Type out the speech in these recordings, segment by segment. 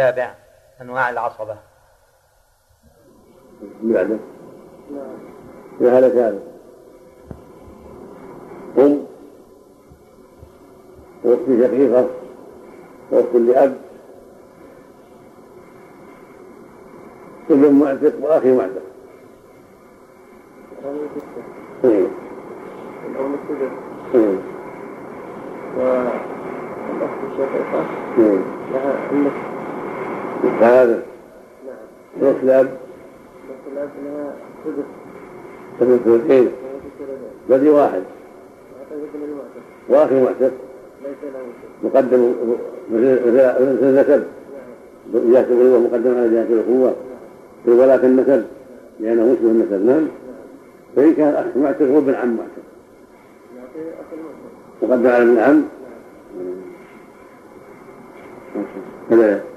السابع أنواع العصبة. بعده. إذا هلك هذا أم وأخت شقيقة وأخت لأب. ابن معتق وأخي معتق. إيه. الأم السدس إيه. والأخت الشقيقة إيه. لها النصف هذا. نعم. الأخت الأب لها سدس ثلثين بدي واحد. وأخي معتق. مقدم مثل النسب. جهة الغلوة مقدم على جهة الأخوة في ولاة النسب. لأنه مشبه النسب. نعم. فإن كان أخ معتق هو ابن عم معتق. مقدم على ابن عم. كذا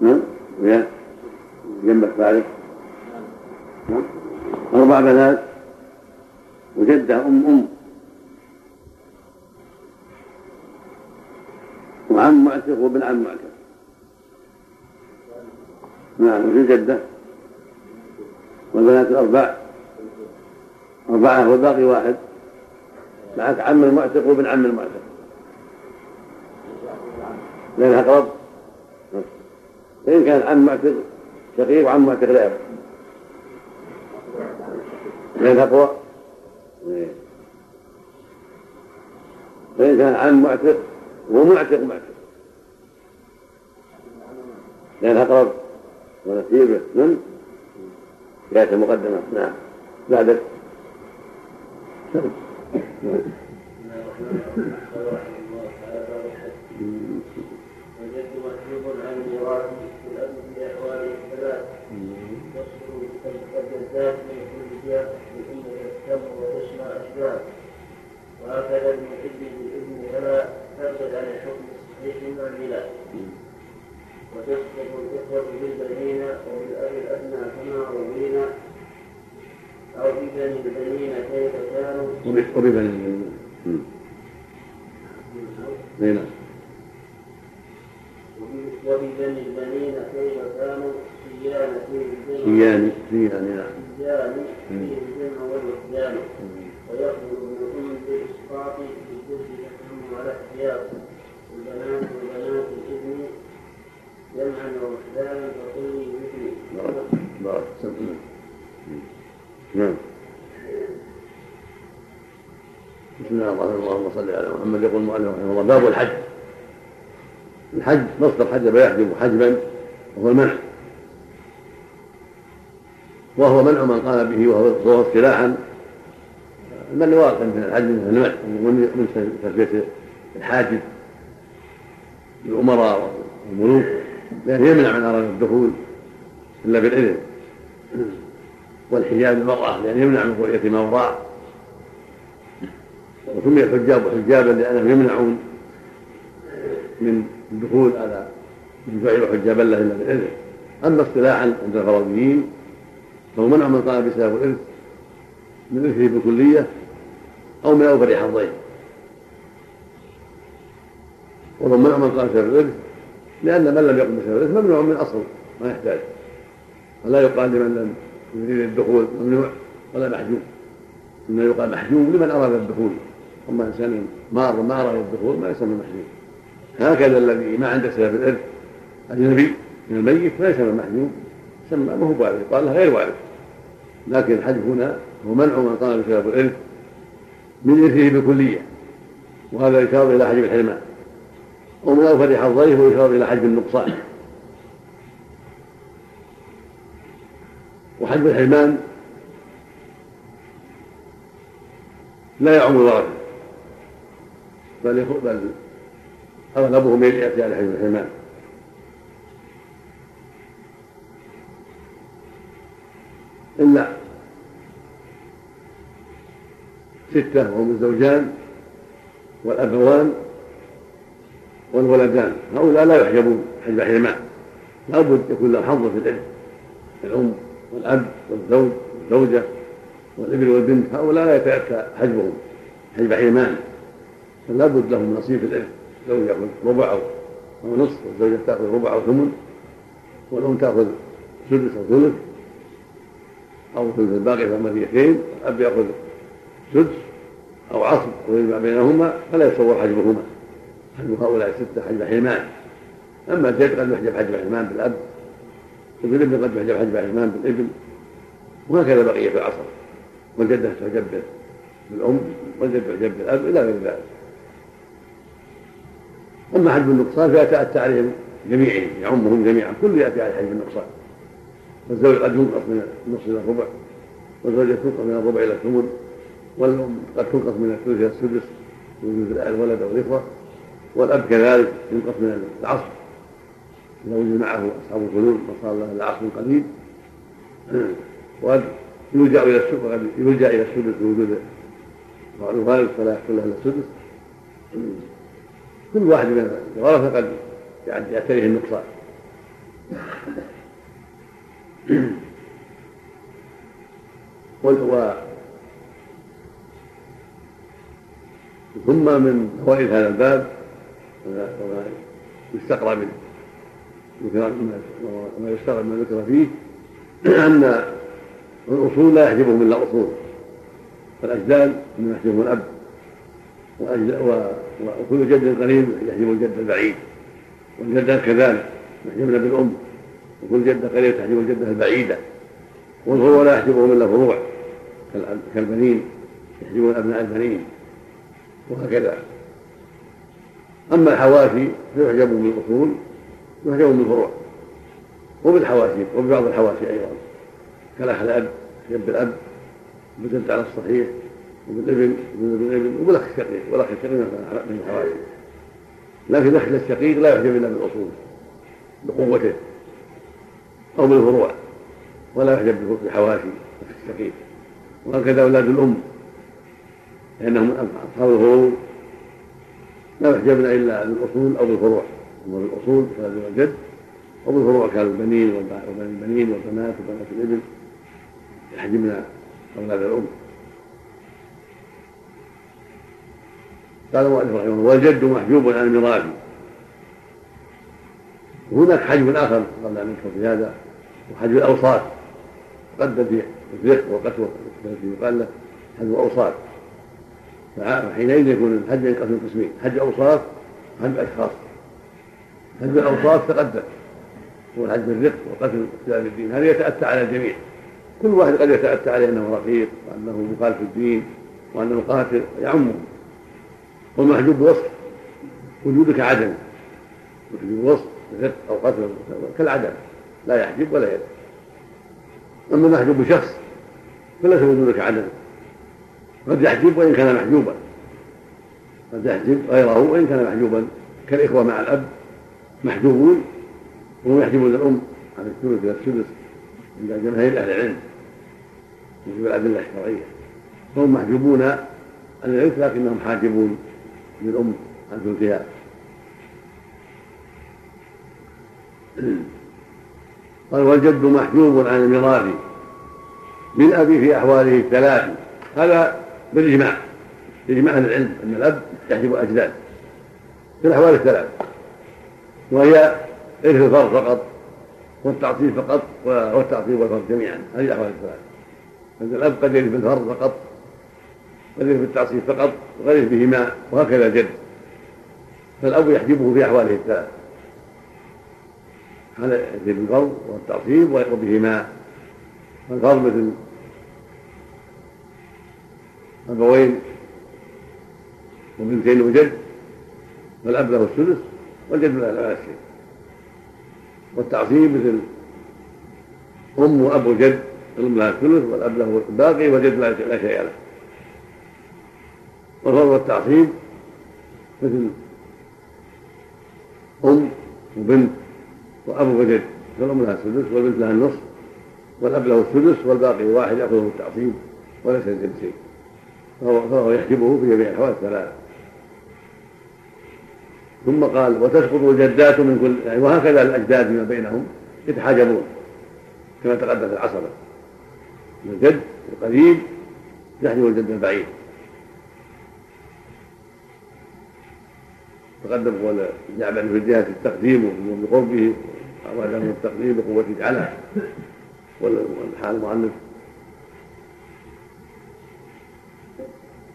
نعم. ويا جنبك فارق نعم. أربع بنات. وجدة أم أم. وعم معتق وابن عم معتق. نعم وفي جدة والبنات الأربع. أربعة والباقي واحد. معك عم المعتق وابن عم المعتق. لأنها أقرب فإن كان عم معتق شقيق وعم معتق لا لأنها أقوى فإن كان عم معتق ومعتق معتق لأن أقرب ونسيبه من جهة المقدمة نعم. بعدك وجدت مكتوب عن الميراث في الأرض في أحواله الثلاث يصدر الجزاء من كل جهة بإنك تسمع أشباه وهكذا المحب بالإذن فلا تبعد عن الحكم الصحيح من البلاد وتسقط الإخوة بالبنين وبالأب الأدنى كما روينا. أو ببني البنين كيف كانوا. وببني البنين نعم. وببني البنين كيف كانوا. سيان فيه الجمع. سيان سيان نعم. سيان فيه الجمع والوحدان ويخرج ابن أم بالإسقاط بالجزء تفهم على احتياط. البنات وبنات الابن جمعا ووحدانا فكل مثل بارك نعم. بسم الله الرحمن الرحيم. اللهم صل على محمد. يقول المؤلف رحمه الله باب الحج. الحج مصدر حجب يحجب حجبا وهو المنع. وهو منع من قال به وهو اصطلاحا المنع واقع من الحج من تسميه الحاجب الأمراء والملوك لأنه يمنع من أراد الدخول إلا بالإذن. والحجاب المرأة لأنه يمنع من رؤية ما وراء. وسمي الحجاب حجابا لأنهم يمنعون من الدخول على من فعل حجابا له إلا بالإذن. أما اصطلاحا عند الفرضيين فهو منع من قال بسبب الارث من ارثه بالكليه أو من أوفر حظين. وهو منع من قال بسبب الارث لأن من لم يقم بسبب الارث ممنوع من أصل ما يحتاج. ولا يقال لمن لم يريد الدخول ممنوع ولا محجوب. إنما يقال محجوب لمن أراد الدخول. أما إنسان مار ما اراد الدخول ما يسمى محجوب. هكذا الذي ما عنده سبب الارث اجنبي من الميت ما يسمى محجوب. يسمى ما هو وارث يقال له غير وارث لكن الحج هنا هو منع من قام بسبب الارث من إرثه بالكليه وهذا يشار إلى حجب الحرمان. ومن أوفر حظيه ويشار إلى حجب النقصان. وحجب الحرمان لا يعم الورثة بل بل أغلبهم يأتي على حجب الحرمان. إلا ستة وهم الزوجان والأبوان والولدان. هؤلاء لا يحجبون حجب حرمان لابد يكون له حظ في العلم الأم والأب والزوج والزوجة والإبن والبنت. هؤلاء لا يتأتى حجبهم حجب حرمان فلا بد لهم نصيب في العلم لو يأخذ ربع أو نصف والزوجة تأخذ ربع أو ثمن والأم تأخذ سدس أو ثلث أو ثلث الباقي فمريتين الأب يأخذ سدس أو عصب ويجمع بينهما فلا يتصور حجبهما حجب هؤلاء الستة حجب حرمان أما الجد قد يحجب حجب حرمان بالأب وبالابن قد يحجب حجب حرمان بالابن وهكذا بقية في العصر. والجدة تحجب بالأم والجد يحجب بالأب إلى غير ذلك. أما حجب النقصان فيتأتى عليهم جميعهم يعمهم جميعا. كل يأتي على حجب النقصان. فالزوج قد ينقص من النصف إلى الربع والزوجة تنقص من الربع إلى الثمن. والأم قد تنقص من الثلث إلى السدس وجود الولد أو الإخوة والأب كذلك ينقص من العصر. إذا وجد معه أصحاب القلوب وصار له العصر قليل. وقد يلجأ إلى السدس وقد يلجأ إلى السدس الوالد فلا يحصل له إلا السدس. كل واحد من الورثة قد يعتريه النقصان. ثم من فوائد هذا الباب وما يستقرى منه. وما يستقرى ما ذكر فيه أن الأصول لا يحجبهم الا أصول. فالأجداد من يحجبهم الأب. وكل جد قريب يحجب الجد البعيد. والجدات كذلك يحجبن بالأم. وكل جده قريب تحجب الجده البعيدة. والفروع لا يحجبهم الا فروع. كالبنين. يحجبون أبناء البنين. وهكذا. أما الحواشي فيحجب بالأصول يحجب بالفروع وبالحواشي وببعض الحواشي أيضا. كالأخ الأب يحجب بالأب وبالجد على الصحيح وبالابن وبالابن وبالأخ الشقيق والأخ الشقيق من الحواشي لكن الأخ الشقيق لا يحجب إلا بالأصول بقوته أو بالفروع ولا يحجب بالحواشي الشقيق. وهكذا أولاد الأم. لأنهم أصحاب لا يحجبن إلا بالأصول أو بالفروع. أما بالأصول كالأب والجد وبالفروع كالبنين وبني البنين والبنات وبنات الابن يحجبن أولاد الأم. قال المؤلف رحمه الله والجد محجوب عن الميراث. وهناك حجب آخر قبل أن ندخل في هذا وحجب الأوصاف. تقدم في الرق والقسوة يقال له حجب الأوصاف. فحينئذ يكون الحج ينقسم قسمين حج أوصاف وحج أشخاص. حج الاوصاف تقدم هو الحج بالرفق وقتل اختلاف الدين. هذا يتأتى على الجميع. كل واحد قد يتأتى عليه أنه رقيق وأنه مخالف الدين وأنه قاتل يعمه. والمحجوب بوصف وجودك عدم. محجوب بوصف رفق أو قتل كالعدم لا يحجب ولا يدع أما المحجوب بشخص فليس وجودك عدم. قد يحجب وإن كان محجوبا. قد يحجب غيره وإن كان محجوبا. كالإخوة مع الأب محجوبون وهم يحجبون الأم عن الثلث إلى السدس عند جماهير أهل العلم. وجب الأدلة الشرعية. فهم محجوبون عن الإرث لكنهم حاجبون للأم عن ثلثها. قال والجد محجوب عن الميراث بالأب في أحواله الثلاث. هذا بالإجماع. بإجماع أهل العلم أن الأب يحجب الأجداد في الأحوال الثلاث وهي إرث الفرض فقط والتعطيل فقط والتعطيل والفرض جميعا. هذه الأحوال الثلاث. أن الأب قد يرث بالفرض فقط قد يرث بالتعصيب فقط وقد يرث بهما وهكذا الجد. فالأب يحجبه في أحواله الثلاث. هذا يرث بالفرض والتعصيب وبهما فالفرض مثل أبوين وبنتين وجد والأب له الثلث والجد له الشيء والتعصيب مثل أم وأب وجد الأم لها الثلث والأب له الباقي والجد لا شيء له. والفرض والتعصيب مثل أم وبنت وأب وجد فالأم لها السدس والبنت لها النصف والأب له السدس والباقي واحد يأخذه التعصيب وليس الجد شيء فهو, يحجبه في جميع الحوادث الثلاث ثم قال وتسقط الجدات من كل يعني وهكذا الأجداد فيما بينهم يتحاجبون كما تقدم في العصبة. الجد القريب يحجب الجد البعيد تقدم قول جعل في جهه التقديم بقربه أراد له التقديم بقوة جعلها والحال المؤلف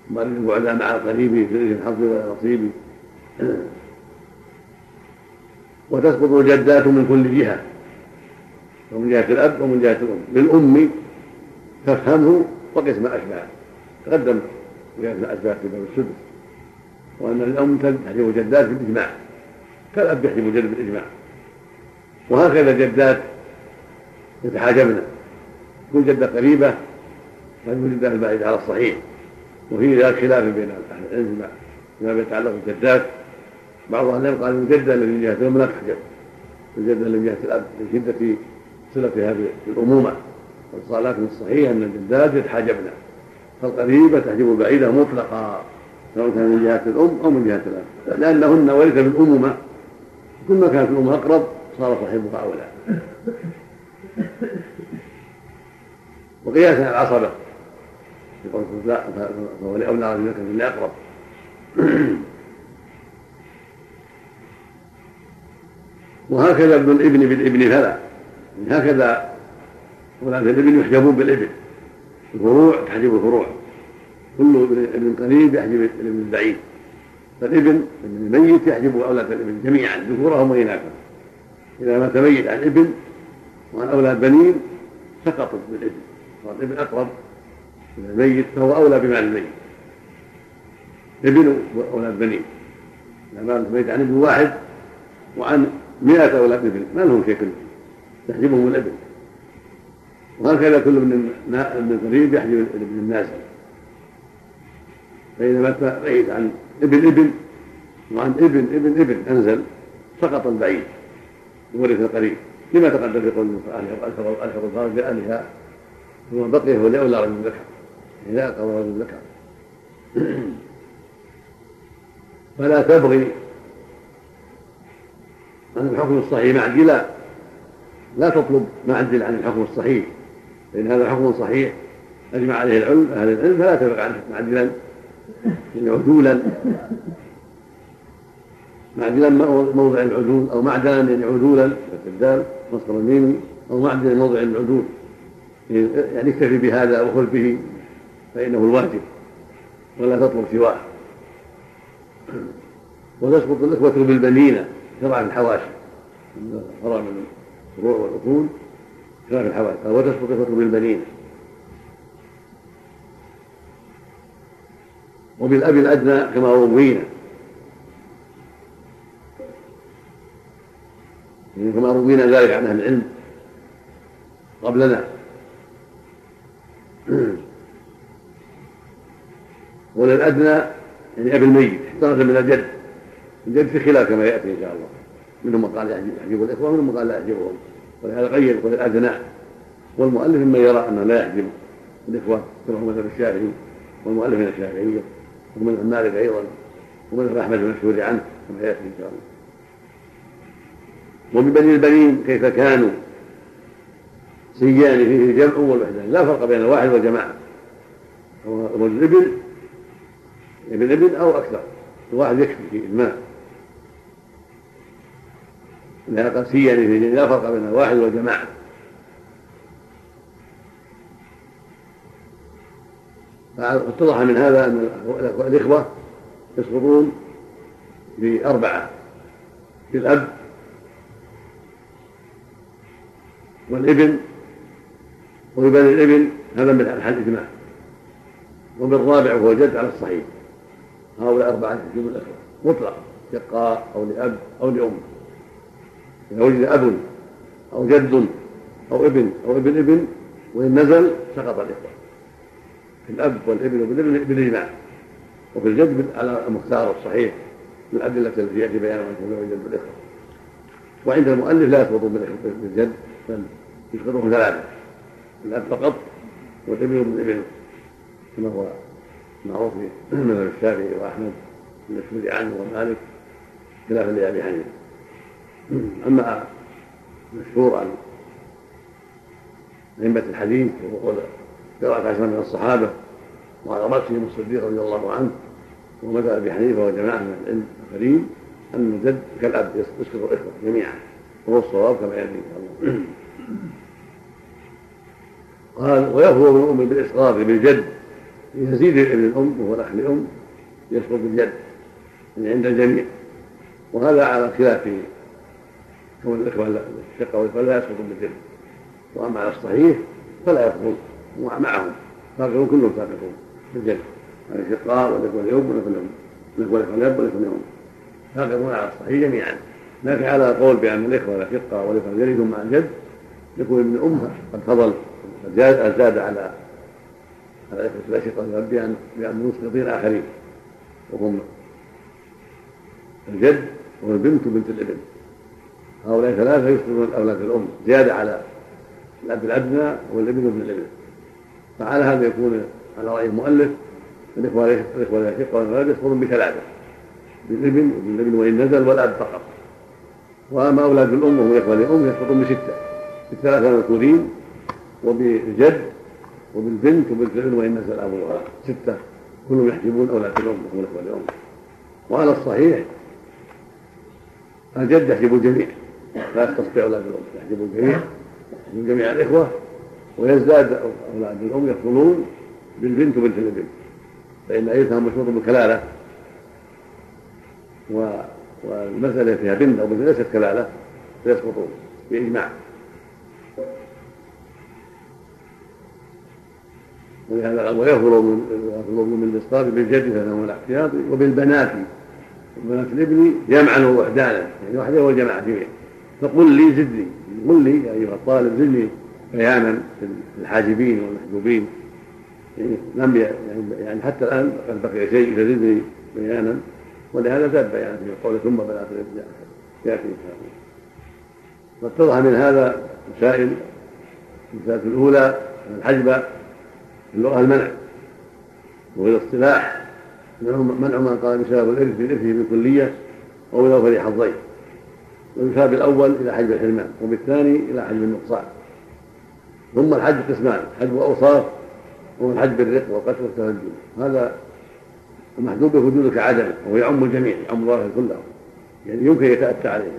مريض البعداء مع قريبه في الحظ والنصيب وتسقط الجدات من كل جهة. ومن جهة الأب ومن جهة الأم. للأم تفهمه وقس ما اشبهه تقدم جهه الاشباه في باب السدس. وأن الأم تحجب الجدات بالإجماع. كالأب يحجب الجد بالإجماع. وهكذا الجدات يتحاجبن. كل جدة قريبة قد جدة البعيد على الصحيح. وفي ذلك خلاف بين أهل العلم فيما يتعلق بالجدات. بعض أهل العلم قال الجده التي من جهه الام لا تحجب الجده التي من جهه الاب لشده صلتها بالامومه لكن الصحيح أن الجدات يتحاجبن. فالقريبة تحجب البعيده مطلقا سواء كان من جهة الأم أو من جهة الأب. لأنهن ورث بالأمومة. كل ما كانت الام أقرب صار صاحبها أولى. وقياسا العصبة. في قول لا فهو لاولى رجلك من أقرب. وهكذا ابن الابن بالابن فلا. هكذا ولاد الابن يحجبون بالابن. الفروع تحجب الفروع. كل ابن قريب يحجب الابن البعيد. فالابن ابن الميت يحجب أولاد الابن جميعا ذكورهم واناثهم إذا مات ميت عن ابن وعن أولاد بنين سقطوا بالابن. والابن أقرب. من الميت فهو اولى بمال الميت ابن واولاد بنين اذا مات الميت عن ابن واحد وعن مئة أولاد ابن ما لهم شيء كله تحجبهم الابن وهكذا كل ابن ابن قريب يحجب الابن النازل فإذا مات ميت عن ابن ابن وعن ابن ابن ابن أنزل سقط البعيد ورث القريب لما تقدم في قول الحق الفرج بأهلها ثم بقي هو لأولى رجل ذكر إذا قضى رجل ذكر فلا تبغي عن الحكم الصحيح. معدلا لا تطلب معدل عن الحكم الصحيح. فإن هذا حكم صحيح أجمع عليه العلم أهل العلم فلا تبغي عنه. معدلا عدولا معدلا موضع العدول أو معدلا يعني عدولا فتح الدال مصدر الميم أو معدلا موضع العدول. يعني اكتفي بهذا وخذ به. فإنه الواجب ولا تطلب سواه. وتسقط الإخوة بالبنين شرع الحواشي. من الفروع والاصول شرع الحواشي. وتسقط الإخوة بالبنين. وبالأب الأدنى كما روينا كما روينا ذلك عن أهل العلم قبلنا. وللادنى يعني أبي الميت احترز من الجد. الجد في خلاف كما يأتي إن شاء الله. منهم من قال يحجب الإخوة ومنهم من قال لا يحجبهم. ولهذا قيد يقول الأدنى. والمؤلف ممن يرى أنه لا يحجب الإخوة كما هو مثل الشافعي والمؤلف من الشافعية ومن مالك أيضا ومن أحمد المشهور عنه كما يأتي إن شاء الله. وببني البنين كيف كانوا؟ سيان فيه الجمع والوحدان. لا فرق بين الواحد والجماعة. هو ابن ابن ابن أو أكثر. الواحد يكفي في لأن قد سيان فيه لا فرق بين الواحد والجماعة. فاتضح من هذا أن الإخوة يسقطون بأربعة بالاب والابن وببني الابن هذا من حال الاجماع وبالرابع وهو الجد على الصحيح. هؤلاء أربعة يجب الأخوة مطلقا شقاء أو لأب أو لأم. إذا وجد أب أو جد أو ابن أو ابن ابن وإن نزل سقط الإخوة. في الأب والابن والابن بالإجماع وفي الجد على المختار الصحيح من الأدلة التي يأتي بيانها من يوجد بالإخوة وعند المؤلف لا يسقط بالجد بل يسقطه ثلاثة. الأب فقط والابن والابن كما هو معروف في مذهب الشافعي وأحمد المشهور عنه ومالك خلافا لأبي حنيفة. أما المشهور عن أئمة الحديث وقول قراءة عشرة من الصحابة وعلى رأسهم الصديق رضي الله عنه ومذهب أبي حنيفة وجماعة من العلم الكريم أن الجد كالأب يسقط الإخوة جميعا وهو الصواب كما يأتي إن شاء الله. قال ويفرغ من الأم بالإسقاط بالجد يزيد ابن الأم وهو الأخ لأم يسقط بالجد يعني عند الجميع. وهذا على خلاف كون الإخوة الشقة والإخوة لا يسقط بالجد. وأما على الصحيح فلا يسقط معهم. فاقرون كلهم ساقطون بالجد. الشقاء والإخوة الأم والإخوة الأم الإخوة الأب والإخوة الأم ساقطون على الصحيح جميعا. لكن على قول بأن الإخوة الأشقاء والإخوة يرثون مع الجد يكون ابن الأم قد فضل زاد زاد على الأشقاء والأب بأن بأن مسقطين آخرين وهم الجد والبنت وبنت الابن. هؤلاء ثلاثة يسقطون أولاد الأم زيادة على الأب الأدنى والابن وابن الابن. فعلى هذا يكون على رأي المؤلف الإخوة الإخوة الأشقاء والأولاد يسقطون بثلاثة بالابن وابن الابن وإن نزل والأب فقط. وأما أولاد الأم وهم اخوه الأم يسقطون بستة بالثلاثة المذكورين وبالجد وبالبنت وبنت الابن وإن نزل ابوها ستة كلهم يحجبون أولاد الام وهم اخوه الام وعلى الصحيح. الجد يحجب الجميع. لا يختص باولاد الأم يحجب الجميع. يحجب جميع الإخوة. ويزداد أولاد الأم يفضلون بالبنت وبنت الابن فإن أيتها مشروط بالكلالة. و والمسألة فيها بنت أو بنت ليست كلالة فيسقطون بإجماع. ولهذا قال ويفضل من من الإسقاط بالجد فهو الاحتياط وبالبنات. بنات الابن جمعا ووحدانا يعني وحده والجماعة جميع فقل لي زدني قل لي يا أيها الطالب زدني بيانا في الحاجبين والمحجوبين. يعني لم يعني, حتى الآن قد بقي شيء فزدني بيانا. ولهذا زاد بيان في قوله ثم بنات الابن ياتي ان شاء الله واتضح من هذا مسائل. المسألة الأولى أن الحجب في اللغة المنع وفي الاصطلاح منع من قال بسبب الإرث بإرثه بالكلية أو بأوفر حظين. ويشار بالأول إلى حجب الحرمان وبالثاني إلى حجب النقصان. ثم الحج قسمان حجب أوصاف ومن حجب الرق والقتل والتهجم هذا ومحدود بوجودك كعدمه وهو يعم الجميع يعم الله كله يعني يمكن يتأتى عليه.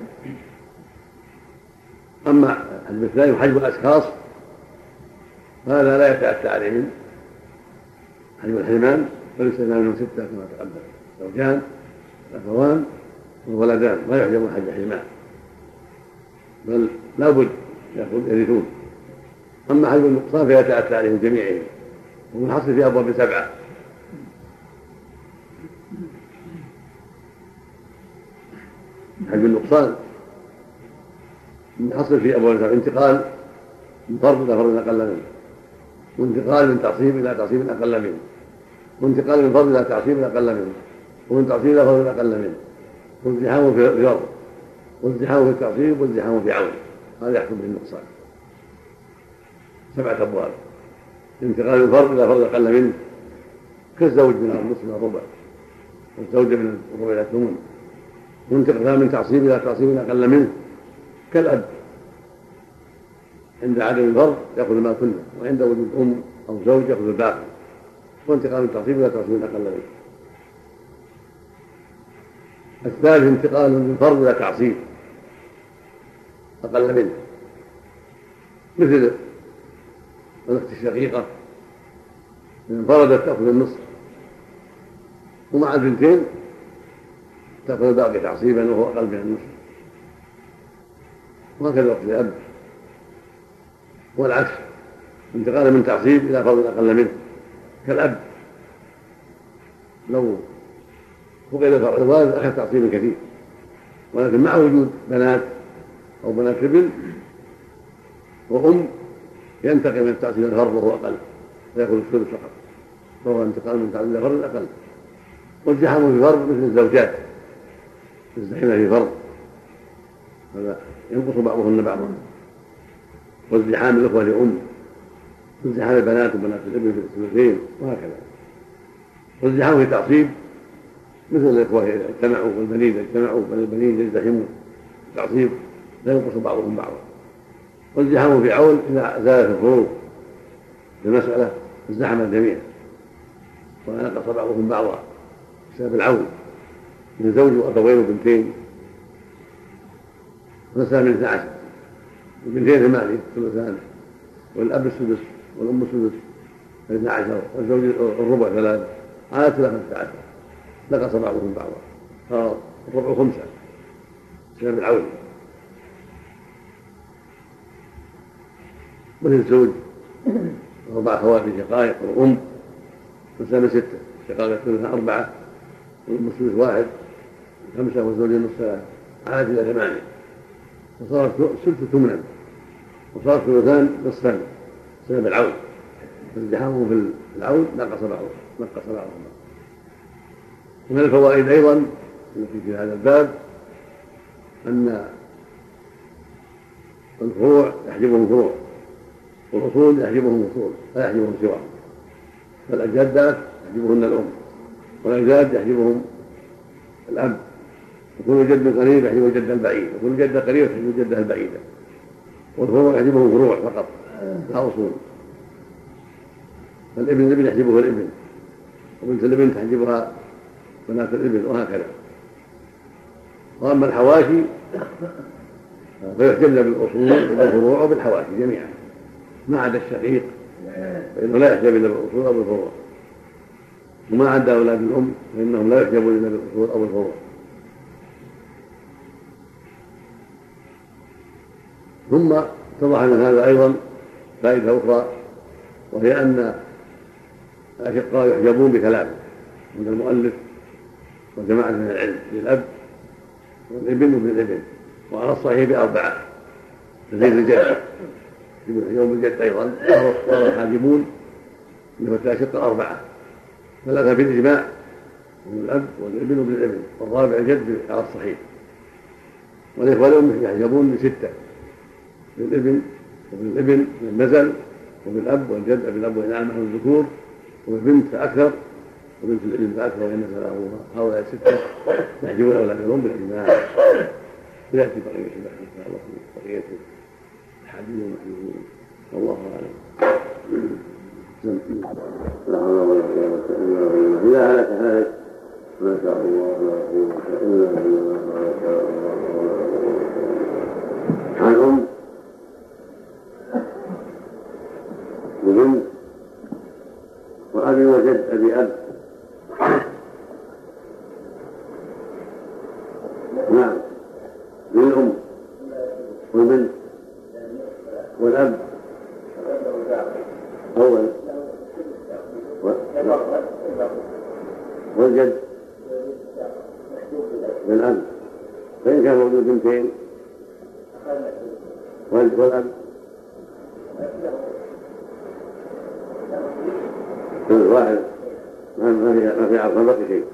أما الحجب الثاني حجب الأشخاص هذا لا يتأتى عليه حجب الحرمان بل يستثنى منهم ستة كما تقدم. زوجان الأخوان والولدان لا يحجبون حج الحرمان. بل لابد يرثون. أما حجب النقصان فيتأتى عليهم جميعهم. ومنحصر في أبواب سبعة. حجب النقصان حصل في أبواب انتقال. من فرض إلى فرض أقل منه وانتقال من تعصيب إلى تعصيب أقل منه. وانتقال من فرض إلى تعصيب أقل منه. ومن تعصيب إلى فرض أقل منه. وازدحام في فرض وازدحام في التعصيب وازدحام في عون. هذا يحكم به النقصان سبعة أبواب. انتقال من فرض إلى فرض أقل منه. كالزوج من النصف من الربع. والزوجة من الربع إلى الثمن. وانتقل من تعصيب إلى تعصيب أقل منه. كالأب. عند عدم الفرض يأخذ المال كله وعند وجود أم أو زوج يأخذ الباقي. وانتقال من تعصيب إلى تعصيب أقل منه؟ الثالث انتقال من فرض إلى تعصيب. أقل منه. مثل الاخت الشقيقه إن انفردت تأخذ النصف. ومع البنتين تأخذ الباقي تعصيبا وهو أقل من النصف. وهكذا وقت الأب. والعكس انتقال من تعصيب إلى فرض أقل منه كالأب. لو فقد الوالد أخذ تعصيبا كثير ولكن مع وجود بنات أو بنات ابن وأم ينتقل من التعصيب إلى الفرض وهو أقل فيأخذ الثلث فقط فهو انتقال من تعصيب إلى فرض أقل. والزحام في فرض مثل الزوجات يزدحمن في فرض. هذا ينقص بعضهن بعضا. وازدحام الإخوة لام وازدحام البنات وبنات الإبن في الثلثين وهكذا. وازدحام في تعصيب مثل الإخوة اذا اجتمعوا والبنين اذا اجتمعوا بل البنين يزدحمون تعصيب لا ينقص بعضهم بعضا. وازدحام في عون اذا زالت الفروض في المسألة ازدحم الجميع. ونقص بعضهم بعضا بسبب العون. من زوج وابوين وبنتين. ونسأل من 12 وبنتين ثمانية ثلثان والأب السدس والأم السدس اثنا عشر والزوج الربع ثلاثة على ثلاثة عشر. نقص بعضهم بعضا. صار الربع خمسة. بسبب العون مثل الزوج. أربع أخوات شقائق والأم مسألة ستة. شقائق الثلث أربعة. والأم الثلث واحد. خمسة والزوج النصف ثلاثة إلى ثمانية وصارت ثلث ثمنا وصار ثلثان نصفان. بسبب العون فازدحامهم في العون نقص بعضهم. نقص بعضهم. ومن الفوائد أيضا التي في هذا الباب أن الفروع يحجبهم فروع. والأصول يحجبهم أصول. لا يحجبهم سواهم. فالأجداد يحجبهن الأم. والأجداد يحجبهم الأب. وكل جد قريب يحجب الجد البعيد وكل جد قريب يحجب الجده البعيده والفروع يحجبهم فروع فقط لا أصول. فالابن الابن يحجبه الابن وبنت الابن تحجبها بنات الابن وهكذا. وأما الحواشي فيحجبن بالأصول والفروع وبالحواشي جميعا. ما عدا الشقيق فإنه لا يحجب إلا بالأصول أو بالفروع. وما عدا أولاد الأم فإنهم لا يحجبون إلا بالأصول أو الفروع ثم اتضح من هذا أيضا فائدة أخرى وهي أن الأشقاء يحجبون بثلاثه عند المؤلف وجماعة من العلم للأب والابن وابن الابن وعلى الصحيح باربعه كزيد الجد يوم الجد أيضا صار الحاجبون من الأشقاء أربعة ثلاثة بالاجماع من الأب والابن وابن الابن والرابع الجد على الصحيح. والإخوة الأم يحجبون بسته بالابن وابن الابن من النزل وبالأب والجد بالاب وإن اعمى الذكور وبالبنت فأكثر وبنت الابن فأكثر وإن نزل ابوها هؤلاء السته يحجبون اولادهم بالاجماع وياتي بقيه البحث ان الله بقيه الحديث والمحجوبين والله أعلم. لا حول ولا قوة إلا بالله إذا هلك هلك ما شاء الله لا قوة إلا بالله ما شاء الله. عن أم وأبي وجد أبي أب نعم. للأم والبنت والأب. أول. والجد بالأب فإن كان موجود بنتين والأب واحد عرض بقي شيء.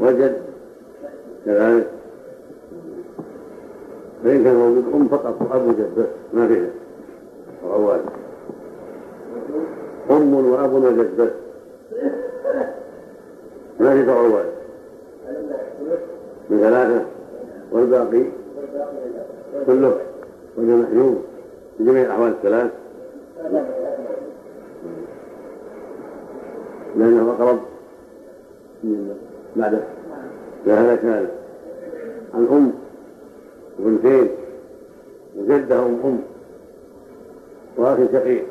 وجد كذلك. فإن كان موجود أم فقط وأب وجد بس ما فيها. وأواد أم وأب وجد بس ما في فرواد من ثلاثة. والباقي كله. وجه محجوب. في جميع الأحوال الثلاث. لأنه أقرب بعد. هذا كان الأم وبنتين وجدهم أم. وأخي شقيق.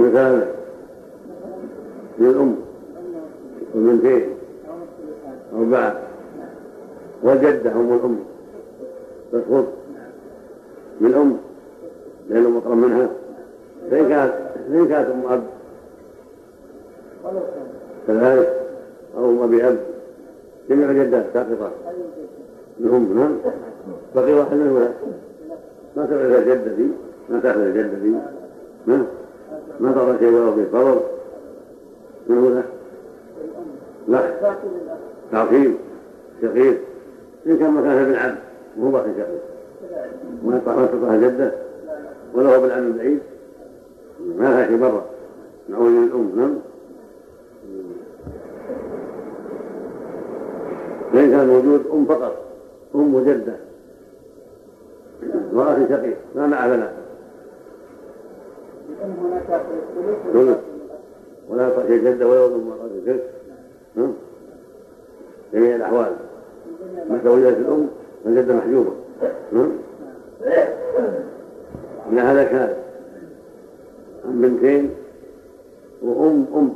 مثال للأم وبنتين أربعة وجدة أم الأم. تسقط من أم لأنه مقرب منها. فإن كانت فإن كانت أم أب كذلك أم أبي أب جميع الجدات ساقطة. لهم نعم بقي واحد من الولد ما الجدة دي ما تأخذ الجدة دي ما ما ترى شيء ولو في فرض من هو لا. تعقيم شقيق. إن كان مكانها بالعبد وهو باقي شقيق ما تطلع جدة. ولا هو بالعبد البعيد. ما شيء برا؟ نعود للأم نعم. فإن كان موجود أم فقط أم وجدة وأخي شقيق ما مع بنات ولا تعطي جدة ولا أم ثلث جميع الأحوال. متى وجدت الأم؟ فالجدة محجوبة. من هذا كان بنتين وأم أم.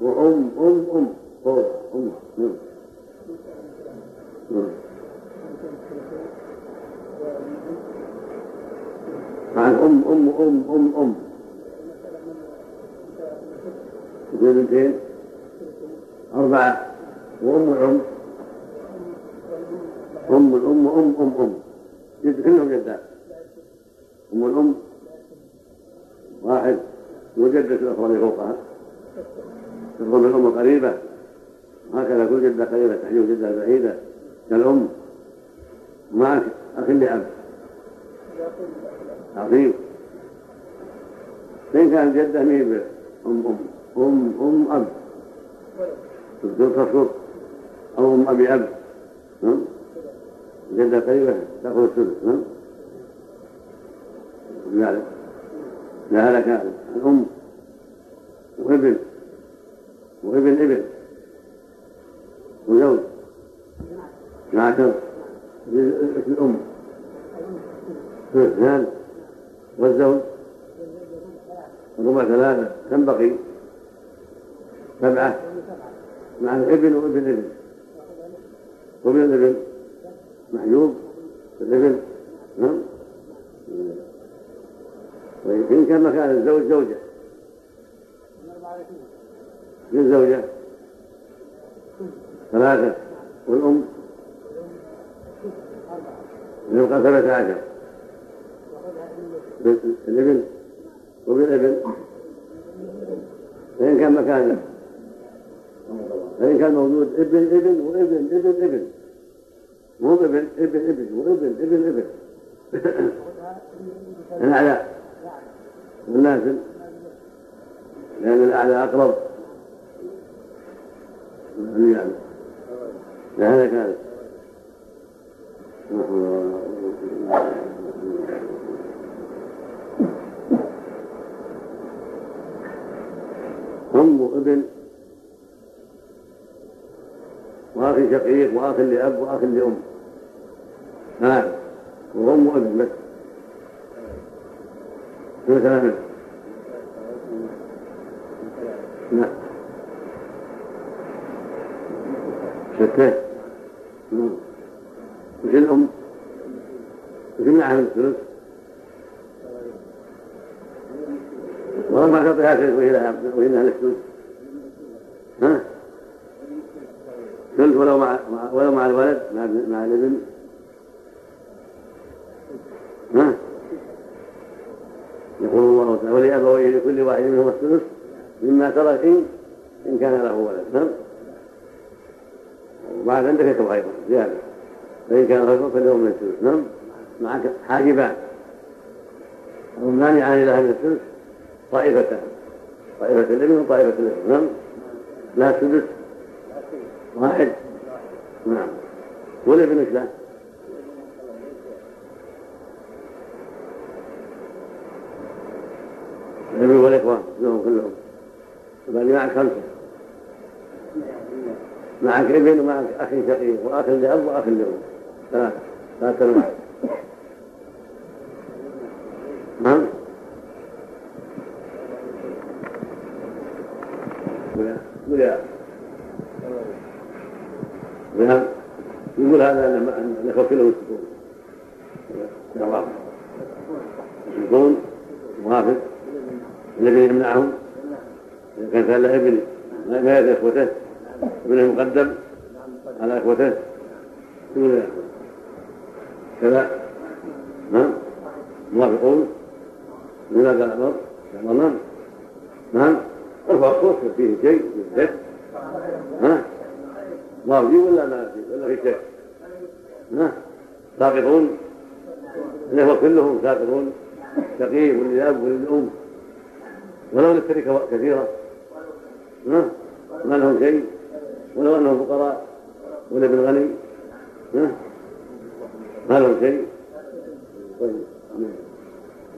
وأم أم أم. فوق أم. نعم. عن أم أم أم أم أم. بنتين أربعة. وأم الأم أم الأم أم أم أم. كلهم جدات أم الأم. واحد وجدة الأخرى فوقها. تفضل الأم قريبة هكذا كل جدة قريبة تحجب جدة بعيدة. كالأم. معك أخ لأب. عظيم. فإن كانت جدة مين أم أم. أم أم أب. تذكر أو أم أبي أب. نعم. جدة قريبة تأخذ الثلث نعم. ذلك. كان الأم وابن وابن ابن وزوج اسم الأم. اثنان والزوج. ربع ثلاثة. كم بقي؟ سبعة. مع الابن وابن ابن وابن الابن محجوب. الابن نعم. طيب إن كان مكان الزوج زوجة. من زوجة؟ ثلاثة. والأم؟ يبقى ثلاثة عشر. الابن وبالابن؟ فإن كان مكانه. فإن كان موجود. ابن ابن وابن ابن ابن. مو ابن ابن ابن وابن ابن ابن. الأعلى والنازل لأن الأعلى أقرب. يعني هذا كان أم وابن وأخ شقيق وأخ لأب وأخ لأم. نعم وأم وابن بس نعم ستة نعم وش الأم؟ وش معها من الثلث؟ والله ما تعطيها شيء وهي لها وهي ها؟ ثلث ولو مع ولو مع الولد مع مع الابن ها؟ تعالى ولأبويه لكل واحد منهم الثلث مما ترك إن إن كان له ولد. نعم. وبعد عندك يكتب أيضا زيادة. فإن كان رجل فاليوم من الثلث. نعم. معك حاجبان. مانعان لها من الثلث. طائفتان. طائفة الابن وطائفة الابن. نعم. لا سدس واحد. نعم. والابن إيش له؟ الابن والاخوان لهم كلهم وبعدين معك خمسة. معك ابن ومعك اخ شقيق واخ لاب واخ لام ثلاثة. ثلاثة انواع نعم قل يا نعم يقول هذا ان الاخوه كلهم يشركون الله يشركون موافق الذي يمنعهم له ابن ما يدري إخوته ابنه مقدم على إخوته. يقول يا كذا. نعم. موافقون؟ من هذا الامر نعم. نعم. أرفع الصوت فيه شيء ها؟ ما في ولا ما في ولا في شيء؟ ها؟ ساقطون الاخوه كلهم ساقطون شقيق وللأب وللأم. ولو للتركه كثيرة. ها؟ ما لهم شيء؟ ولو أنهم فقراء ولا ابن غني ها؟ ما لهم شيء؟ طيب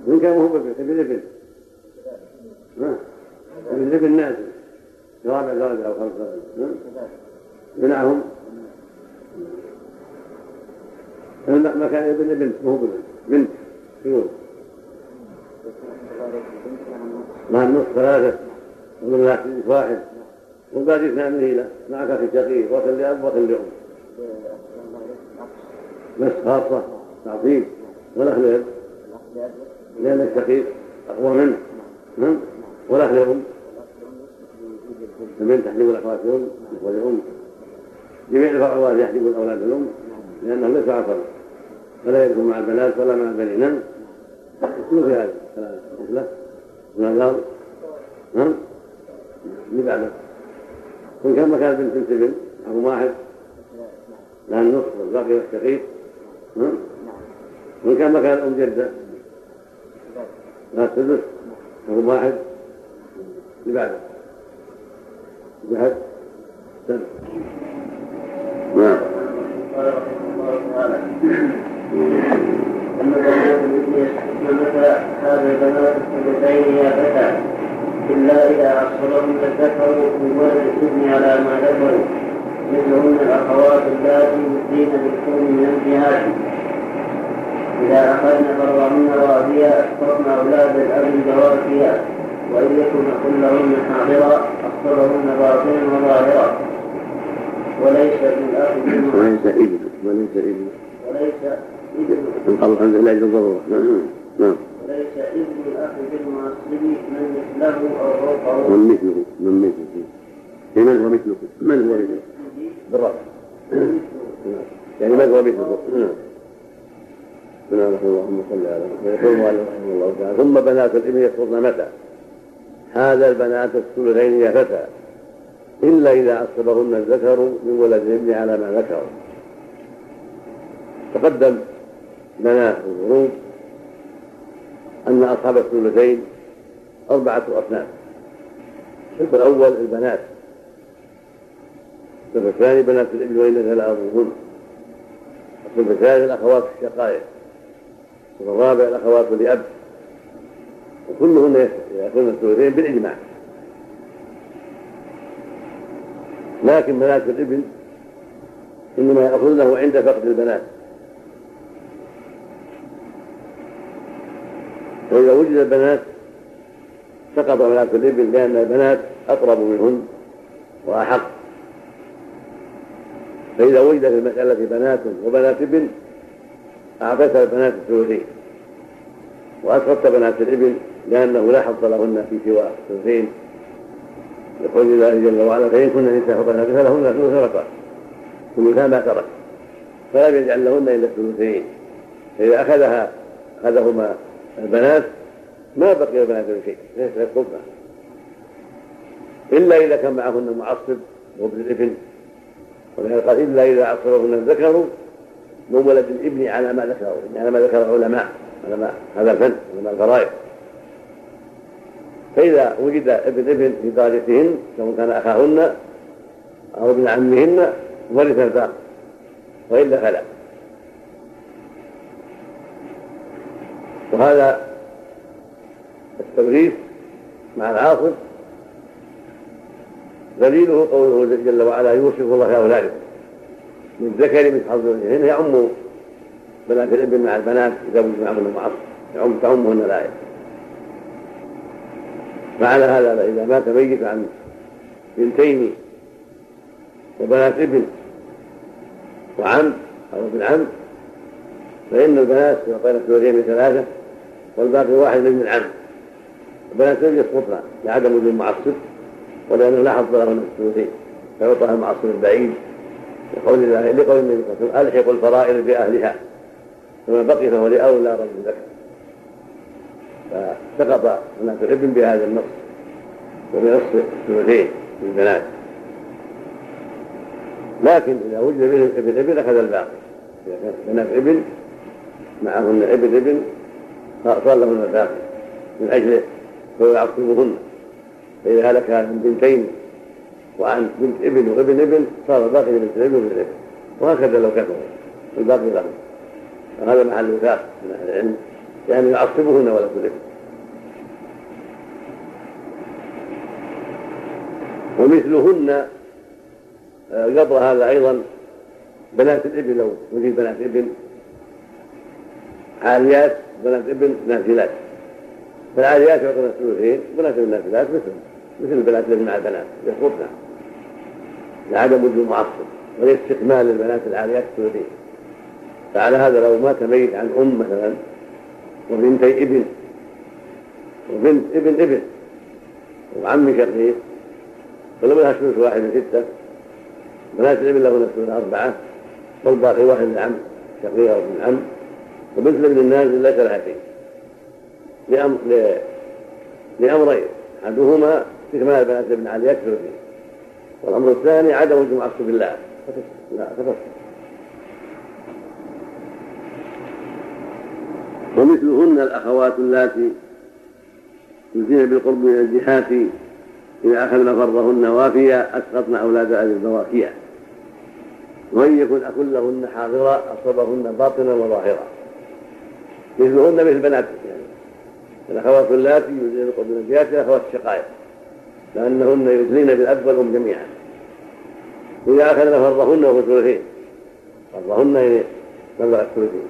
وان كان هو ابن ها؟ ابن نازل. رابع درجه أو خمس درجه يمنعهم ما كان ابن بنت مو بنت. بنت شنو؟ مع النصف ثلاثة. ومن واحد وبعد اثنان هيلة معك في شقيق وكل لأب وكل لأم. بس خاصة. تعظيم. والأخ لأب. لأن الشقيق أقوى منه. نعم والأخ لأم. البنت تحجب الأخوات لأم ولأم جميع الفروات يحجب الأولاد الأم لأنه ليس عصرا فلا يدخل مع البنات ولا مع البنين. شنو في هذا؟ مثله من الأرض نعم اللي كل كم كانت بنت ابن أبو واحد لها النصف والباقي الشقيق من كم كان أم جدة. لها السدس أبو واحد اللي بعده بعد سنة نعم. قال رحمه الله تعالى أما البنات هذا البنات الثلثين يا فتى إلا إذا الذكر من ولد الابن على ما ذكروا. مثلهن الأخوات اللاتي يؤتين بالكون من الجهاد. إذا أخذن فرضهن راضيا أسقطن أولاد الأب ذواتيا وإن يكن كلهن حاضرا أخبرهن باطنا وظاهرا وليس للأخ وليس ابن وليس ابن وليس ابن الحمد لله الضرورة نعم نعم. وليس ابن الأخ بالمعصب من مثله أو فوقه. من مثله من مثله. من هو مثله؟ من هو مثله؟ بالرفع يعني من هو مثله؟ نعم. اللهم صل على المؤلف رحمه الله تعالى ثم بنات الابن يسقطن متى؟ هذا البنات الثلثين يا فتى. إلا إذا عصبهن الذكر من ولد الابن على ما ذكر. تقدم في الغروب أن أصحاب الثلثين أربعة أصناف. الصنف الأول البنات. الصنف الثاني بنات الابن وإن لا أبوهن الصنف الثالث الأخوات الشقائق. الصنف الرابع الأخوات لأب وكلهن يأخذن الثلثين بالإجماع. لكن بنات الابن إنما يأخذونه عند فقد البنات. فإذا وجد البنات سقط بنات الابن لأن البنات أقرب منهن وأحق. فإذا وجد في المسألة بنات وبنات ابن أعطيت البنات الثلثين. وأسقطت بنات الابن لأنه لا حظ لهن في سوى الثلثين. يقول الله جل وعلا فإن كن نساء فقد فلهن ثلث رقم. ثلثا ما ترك. فلم يجعل لهن إلا الثلثين. فإذا أخذها أخذهما البنات ما بقي البنات من شيء ليس يسقطن إلا إذا كان معهن معصب وابن الإبن. ولهذا قال إلا إذا عصبهن الذكر من ولد الإبن على ما ذكره يعني على ما ذكر العلماء علماء هذا الفن علماء الفرائض. فإذا وجد ابن ابن في درجتهن سواء كان أخاهن أو ابن عمهن ورث الباقي وإلا فلا. وهذا التوريث مع العاصر دليله قوله جل وعلا يوصف الله في أولادكم من ذكر من حظ الأنثيين يعم بنات الابن مع البنات إذا وجد معهن المعصر. يعم تعمهن الآية. فعلى هذا إذا مات ميت عن بنتين وبنات ابن وعم أو ابن عم فإن البنات يعطين الثلثين من ثلاثة والباقي واحد من العم البنات لم يسقطن لعدم وجود المعصب ولأنه لا حظ لهن الثلثين فيعطى المعصب البعيد. لقول الله لقول النبي صلى الله عليه وسلم ألحق الفرائض بأهلها فما بقي فهو لأولى رجل ذكر فسقط بنات الابن بهذا النص وبنص الثلثين للبنات لكن إذا وجد ابن ابن أخذ الباقي. إذا كانت بنات ابن معهن ابن ابن صار لهن الباقي من أجله فهو يعصبهن فإذا هلك عن بنتين وعن بنت ابن وابن ابن صار الباقي لبنت الابن وابن الابن وهكذا لو كثروا الباقي لهم. وهذا محل وفاق من أهل العلم لأنه يعصبهن ولد الابن. ومثلهن قبل هذا أيضا بنات الإبل لو وجد بنات ابن عاليات بنات ابن نافلات فالعاليات يعطون الثلثين بنات النافلات مثل مثل البنات الذي مع البنات يسقطن لعدم وجود معصب ولاستكمال البنات العاليات الثلثين. فعلى هذا لو مات ميت عن أم مثلا وبنتي ابن وبنت ابن ابن وعم شقيق فلو لها ثلث واحد من ستة بنات الابن لهن ثلث أربعة والباقي واحد من عم شقيق أو ابن عم. وبنت ابن النازل لها شيء. لأمر لأمرين أحدهما استكمال البنات ابن علي يكثر فيه. والأمر الثاني عدم وجود معصب بالله. لا تفصل ومثلهن الأخوات اللاتي يزين بالقرب من الجهات إذا أخذن فرضهن وافيا أسقطن أولاد أهل البواكية وإن يكن أخ لهن حاضرا أصابهن باطنا وظاهرا. مثلهن مثل بنات يعني الأخوات اللاتي يزين بالقرب من الجهات الأخوات الشقائق لأنهن يدلين بالأب والأم جميعا. إذا أخذن فرضهن وهو ثلثين فرضهن يعني مبلغ الثلثين.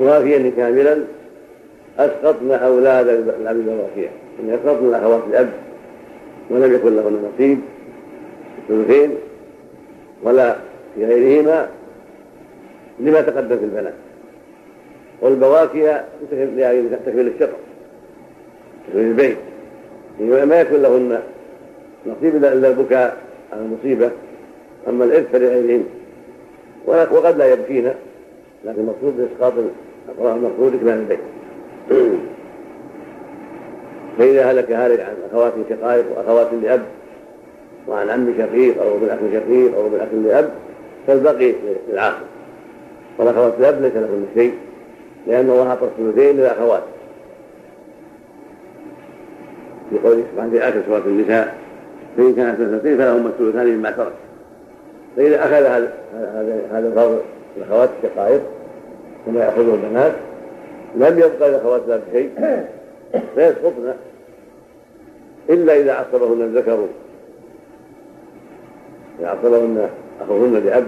وافيا كاملا أسقطن أولاد الأب الوافية إن أسقطن الأخوات الأب ولم يكن لهن نصيب الثلثين ولا في غيرهما لما تقدم في البنات. والبواكي تكفي الشطر تكفي البيت ما يكون لهن نصيب الا البكاء على المصيبة. أما الإرث فلغيرهن. وقد لا يبكين لكن المقصود بإسقاط المقصود اكمال البيت. فإذا هلك هالك عن أخوات شقائق وأخوات لأب وعن عم شقيق أو ابن اخ شقيق أو ابن اخ لأب فالبقي للعاقل. والأخوات لأب ليس لهن شيء. لأن الله اعطى الثلثين للاخوات في قوله سبحانه في آخر سورة النساء فإن كانت اثنتين فلهما الثلثان مما ترك. فإذا أخذ هذا هذا الفرض الأخوات الشقائق كما يأخذه البنات لم يبقى للاخوات لا بشيء فيسقطن. إلا إذا عصبهن الذكر. إذا عصبهن أخوهن لاب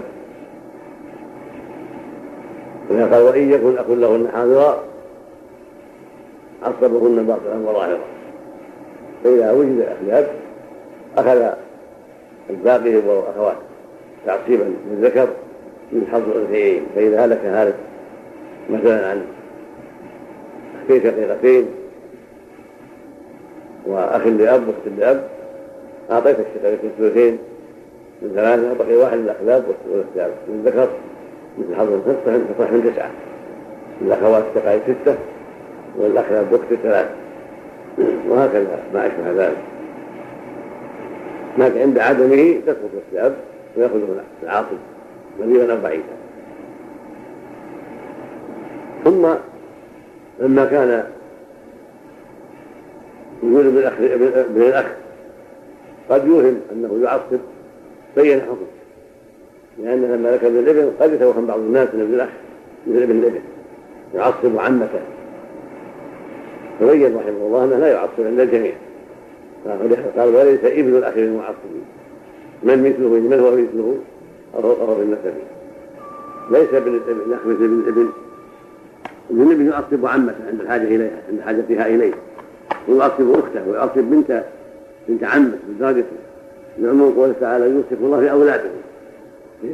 قال وإن يكن أخ لهن حاضرا عصبهن باطلا وظاهرا. فإذا وجد أخلاف أخذ الباقي والأخوات تعصيبا للذكر من حظ الأنثيين. فإذا هلك هالك مثلا عن أخين شقيقتين وأخ لأب وأخت لأب أعطيت الشقيقتين ثلثين من ثلاثة بقي واحد للأخلاف والاختلاف للذكر مثل حظ الخمسة تصح من تسعة. الأخوات الشقائق ستة والأخلاف بأخت ثلاثة وهكذا ما أشبه ذلك. لكن عند عدمه تسقط الثياب ويأخذه العاصب قريبا أو بعيدا ثم لما كان يقول ابن الاخ قد يوهم أنه يعصب بين حكم لأن لما ابن الابن قد يتوهم بعض الناس من ابن الاخ مثل ابن الابن يعصب عمته. تبين رحمه الله أنه لا يعصب عند الجميع. قال وليس ابن الأخ المعصب. من مثله؟ من هو مثله؟ أو في النسب ليس ابن الأخ مثل ابن الابن ابن الابن يعصب عمته عند الحاجة إليها عند حاجتها إليه. ويعصب أخته ويعصب بنت بنت عمه بدرجته لعموم قوله تعالى يوصف الله في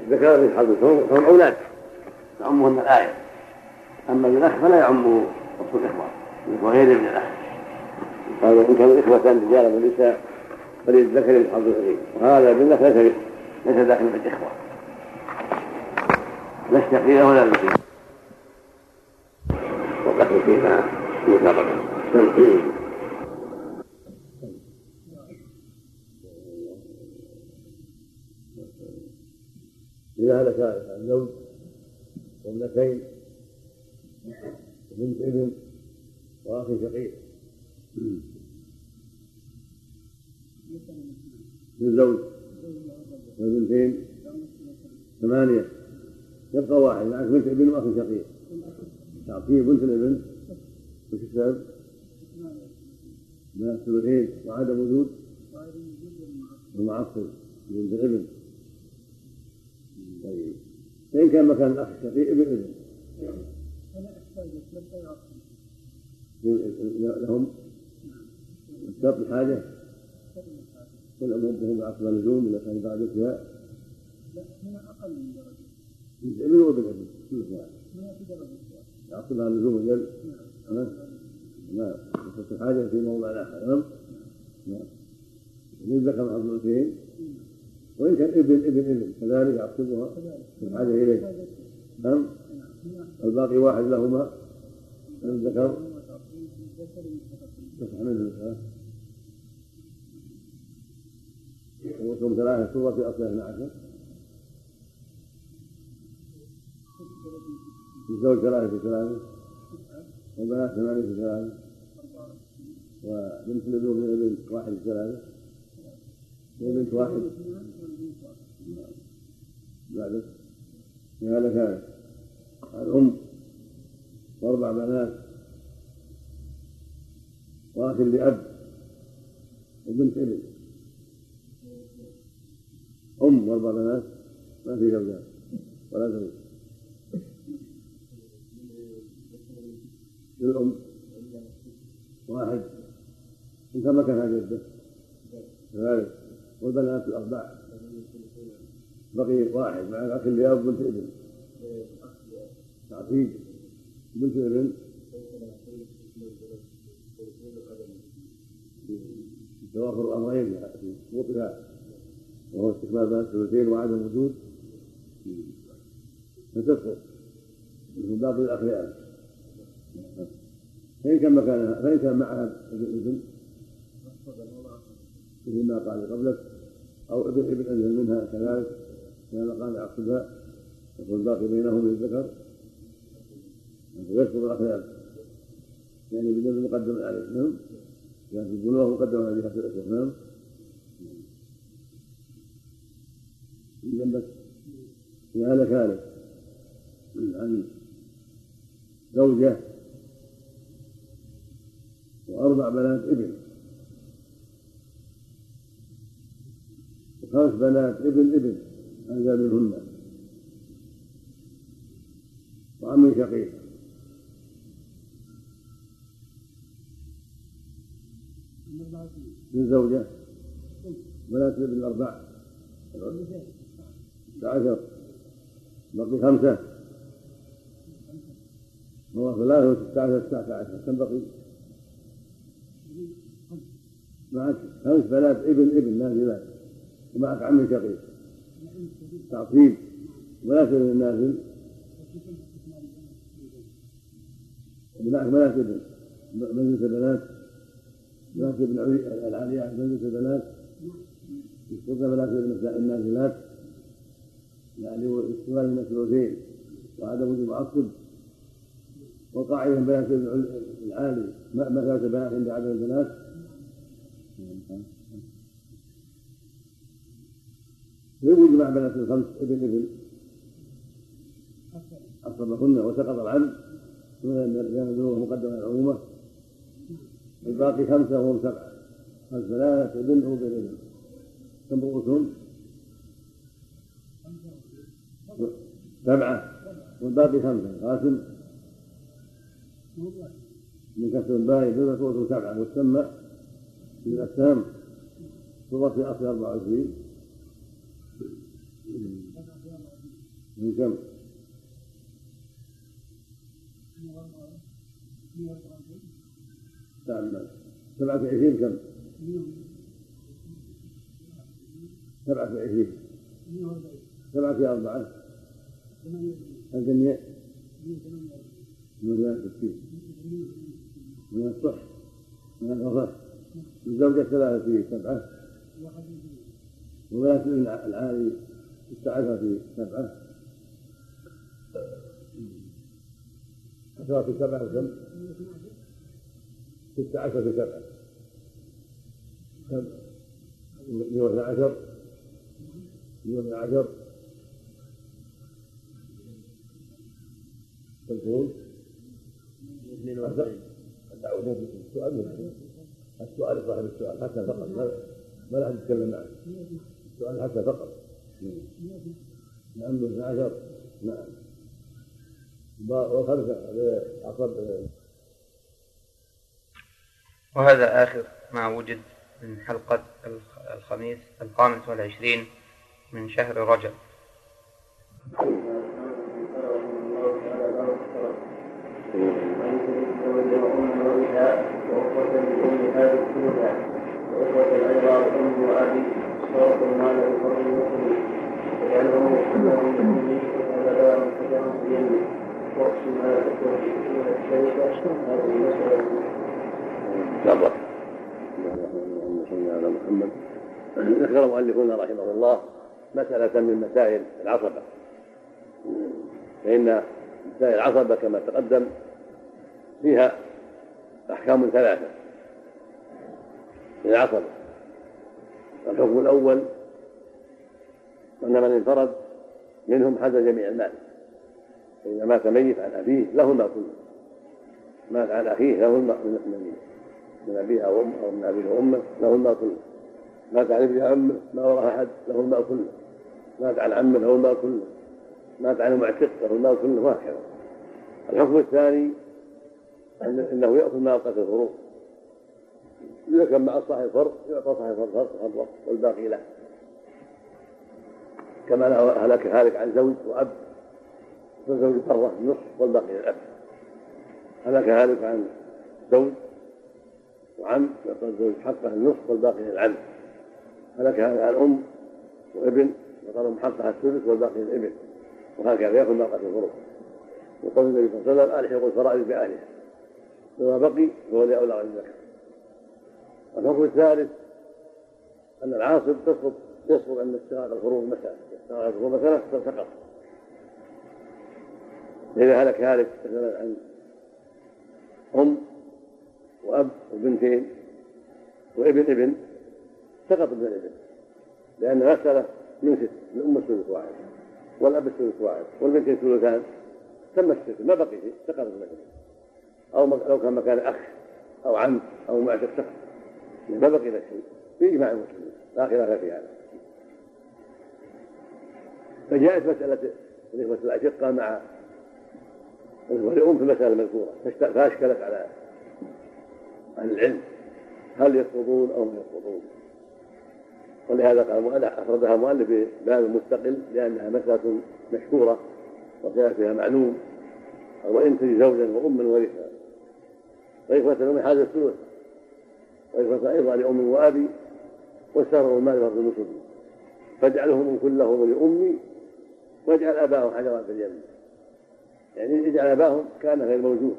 ذكر في حظ فهم أولاد. تعمهن الآية. أما الأخ فلا يعمه وصف الإخوة. وغير ابن الأخ. قالوا إن كانوا اخوه رجالا ونساء فللذكر الحظ العظيم وهذا بالنفس ليس ليس داخل في الاخوه لا الشقيقه ولا الوكيل والدخل فيها مسابقه إذا هلك الزوج وابنتين وبنت ابن وأخ شقيق. للزوج والبنتين ثمانية. يبقى واحد معك بنت ابن وأخ شقيق. تعطيه بنت الابن. وش السبب؟ من الثلثين وعدم وجود المعصب بنت الابن. طيب. فإن كان مكان الأخ الشقيق ابن لهم شرط الحاجة؟ كل أمرهم بعقب اللزوم إذا كان بعد الفياء لا هنا أقل من درجة ابن وابن ابن كل واحد يعقبها اللزوم الجل. نعم نعم. شرط الحاجة في موضع آخر نعم. نعم. من ذكر عبد الأنثيين وإن كان ابن ابن إبن كذلك يعقبها في الحاجة إليه نعم. الباقي واحد لهما. الذكر تصح منه ثلاثة سورة في أصل 12 الزوج ثلاثة في ثلاثة والبنات ثمانية في ثلاثة وبنت الابن من ابن واحد في ثلاثة. وبنت واحد. بعد هذا كان. الأم وأربع بنات. وأخ لأب وبنت ابن. أم وأربع بنات. ما في زوجات. ولا زوج. للأم واحد. إن كان مكانها جدة. كذلك. والبنات الأربع بقي واحد مع الأخ لأب بنت ابن. تعقيد بنت ابن. توافر الأمرين في سقوطها وهو استكمال بنات الثلثين وعدم وجود فتسقط مثل باقي الأخيار. فإن كان مكانها فإن كان معها ابن. مثل ما قال قبلك أو ابن ابن أنزل منها كذلك كان قال يعقبها يكون الباقي بينهم للذكر ويسقط الأخيار يعني بدون مقدم عليه. نعم. لكن البلوغ مقدم على جهة الأسر نعم. جنبك هذا كان عن زوجة وأربع بنات ابن. وخمس بنات ابن ابن أنزل منهن. وعم شقيق. من زوجة؟ بنات ابن الأربع. عشر. بقي خمسة. هو ثلاثة وستة عشر تسعة عشر. كم بقي؟ معك خمس بنات ابن ابن نازلات ومعك عم شقيق. تعطيل. ولا تزن النازل. ومعك بنات منزلة البنات. بنات ابن العاليات منزلة البنات. يسقطن بنات ابن النازلات. يعني استواء المثلوثين وعدم وجود عقد والقاعدة بنات العالي. مثلة البنات عند عدم البنات. يوجد مع بنات الخمس ابن ابن. أصابهن وسقط العدل كان البلوغ مقدم على العمومة الباقي خمسة وهم سبعة. خمس ثلاثة ابن وابن ابن. كم رؤوسهم؟ سبعة. والباقي خمسة. قاسم. من كسر الباقي دون رؤوس سبعة. وتسمى من الأسهام صورة في أصل 24 من كم؟ نعم سبعة وعشرين كم؟ سبعة وعشرين. سبعة في أربعة الجميع من الستين من الصح من الغفر الزوجة ثلاثة سبعة. وبنات العالي عشر في سبعة. عشرة في سبعة وكم؟ ستة عشر في سبعة. كم؟ مئة واثنى عشر. مئة واثنى عشر. تقول؟ اثنين وعشرين. السؤال السؤال صاحب السؤال. حتى فقط. ما لا احد يتكلم معه السؤال حتى فقط. نعم. عشر نعم وخمسة عصب وهذا آخر ما وجد من حلقة الخميس الخامس والعشرين من شهر رجب. وأخوة لأم هذه الثلثة وأخوة أيضا أم وأبي المال بفضل واقسم على محمد ذكر المؤلفون رحمه الله مسألة من مسائل العصبة. فإن مسائل العصبة كما تقدم فيها أحكام ثلاثة للعصبة. الحكم الأول أن من انفرد منهم حز جميع المال. فإذا مات ميت عن أبيه له المال كله مات عن أخيه له المال من من أبيه أو أمه أو من أبيه وأمه له المال كله مات عن ابن عمه ما وراء أحد له المال كله مات عن عمه له المال كله مات عن معتق له المال كله وهكذا. الحكم الثاني إنه يأخذ ما أوقات الفروض. إذا كان مع صاحب الفرض يعطى صاحب الفرض فرضه والباقي له كما له هلك هالك عن زوج وأب فالزوج فرضه النصف والباقي للأب. هلك هالك عن زوج وعم يعطى الزوج حقه النصف والباقي للعم. هلك هالك عن أم وابن يعطى لهم حقها الثلث والباقي للابن. وهكذا ما اوقات الفروض وقول النبي صلى الله عليه وسلم الحقوا الفرائض باهلها وما بقي فهو لأولى الذكر الحكم الثالث أن العاصب تسقط يسقط عند استغراق الفروض مسألة استغراق الفروض مسألة سقط إذا هلك هالك مثلا عن أم وأب وبنتين وابن ابن سقط ابن الابن. لأن المسألة من ست الأم الثلث واحد والأب الثلث واحد والبنتين ثلثان تم الست ما بقي شيء سقط ابن الابن. أو لو كان مكان أخ أو عم أو معتق شخص ما بقي له شيء. بإجماع المسلمين لا خلاف في هذا. فجاءت مسألة الإخوة الأشقة مع الإخوة الأم في المسألة المذكورة. فأشكلت على أهل العلم. هل يسقطون أو ما يسقطون ولهذا قال المؤلف أفردها المؤلف بباب مستقل لأنها مسألة مشهورة وكان فيها معلوم. وإن تجي زوجا وأما ورثها وإخوة الأم هذا الثلث. وإخوة أيضا لأم وأبي واستغرقوا المال فرض النصب فاجعلهم كلهم لأمي واجعل أباهم حجرا في الجنة يعني اجعل أباهم كان غير موجود.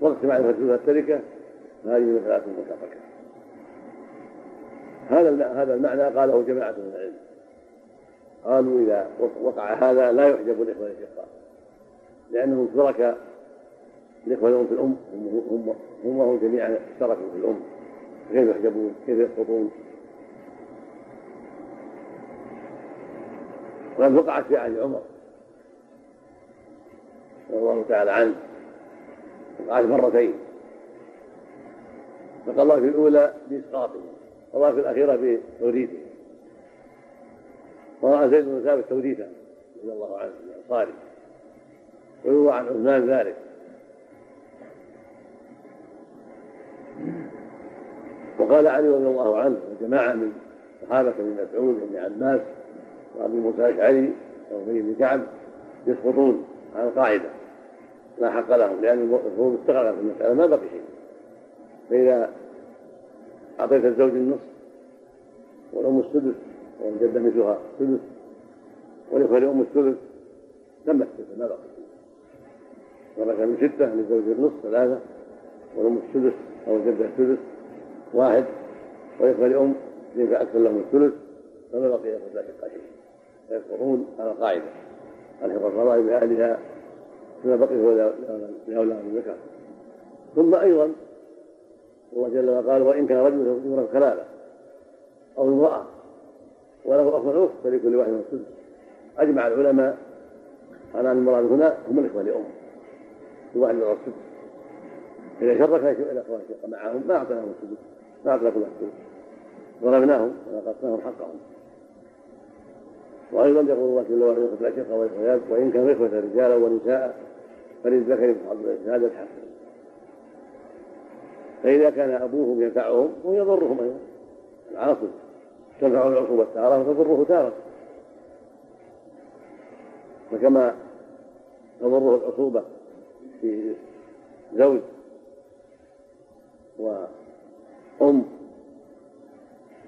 وقت معرفة ثلث التركة. هذه مسألة مشتركة هذا هذا المعنى قاله جماعة من العلم. قالوا إذا وقع هذا لا يحجب الإخوة الأشقاء. لأنهم شركاء الإخوة لهم في الأم هم هم جميعا اشتركوا في الأم. كيف يحجبون كيف يسقطون وقد وقعت في عهد عمر رضي الله تعالى عنه. وقعت مرتين. الله في الأولى بإسقاطه والله في الأخيرة بتوريثه. ورأى زيد بن ثابت توريثه رضي الله عنه الأنصاري ويروى عن عثمان ذلك. وقال علي رضي الله عنه وجماعة من صحابة من مسعود وابن عباس وأبي موسى الأشعري وأبي بن كعب يسقطون عن القاعدة. لا حق لهم لأن المفروض استغرق في المسألة ما بقي شيء. فإذا أعطيت الزوج النصف والأم السدس والجدة مثلها السدس والإخوة لأم الثلث تم الثلث ما بقي شيء. من ستة للزوج النصف ثلاثة والأم السدس أو الجدة السدس. واحد الأم اثنين فأكثر لهم الثلث فما بقي يأخذ شق شيء فيكفرون على القاعدة الحق الفرائض بأهلها فما بقي هو لأولاد الذكر ثم أيضا الله جل وعلا قال وإن كان رجل يورث كلالة أو امرأة وله أخ أخت فلكل واحد من الثلث. أجمع العلماء على أن المراد هنا هم الإخوة لأم الواحد من الثلث إذا شرك الأخوان معهم ما أعطيناهم السدس كل واحد ضربناهم ونقصناهم حقهم. وأيضا يقول الله جل وعلا الاشقه والاخوات وإن كانوا إخوة رجالا ونساء فللذكر مثل حظ هذا الحق. فإذا كان أبوهم ينفعهم هو يضرهم أيضا. العاصب تنفعه العصوبه تاره وتضره تارة. فكما تضره العصوبة في زوج وأم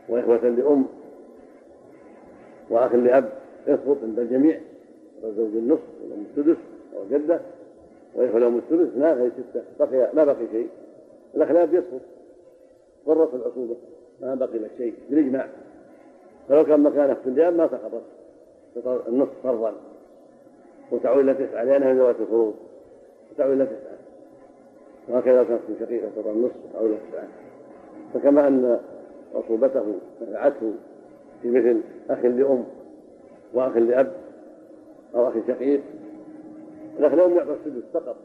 وإخوة لأم. وأخ لأب. يسقط عند الجميع. وزوج النصف والأم السدس أو جدة. وإخوة لأم الثلث اثنان هي ستة. بقي ما بقي شيء. الأخلاف يسقط ضرت العصوبة ما بقي لك شيء. بالإجماع. فلو كان مكان أخت لأب ما سقطت النصف فرضا وتعود إلى تسعة لأنها من ذوات الفروض وتعود إلى تسعة. وهكذا كانت شقيقة ترى النصف أو إلى تسعة. فكما أن عصوبته نفعته في مثل أخ لأم وأخ لأب أو أخ شقيق الأخ لأم يعطى السدس فقط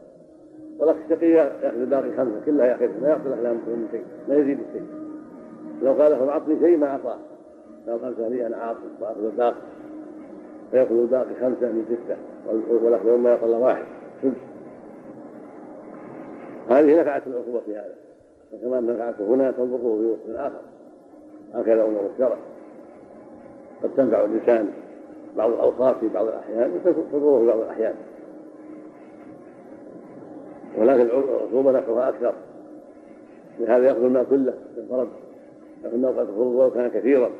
والأخ الشقيق يأخذ الباقي خمسة كلها يأخذها ما يعطي الأخ لأم من شيء لا يزيد الشيء. لو قال فأعطني شيء ما أعطاه لو قال لي أنا عاطف وأخذ الباقي فيأخذ الباقي خمسة من ستة والأخ لأم ما يعطى واحد سدس. هذه نفعت العقوبة في هذا. وكما نفعته هنا تنظره في وقت آخر هكذا أمور الشرع. قد تنفع الإنسان بعض الأوصاف في بعض الأحيان وتضره في بعض الأحيان. ولكن العقوبة نفعها أكثر. لهذا يأخذ الماء كله بالفرد لكن أوقات الفروض كان كثيرا.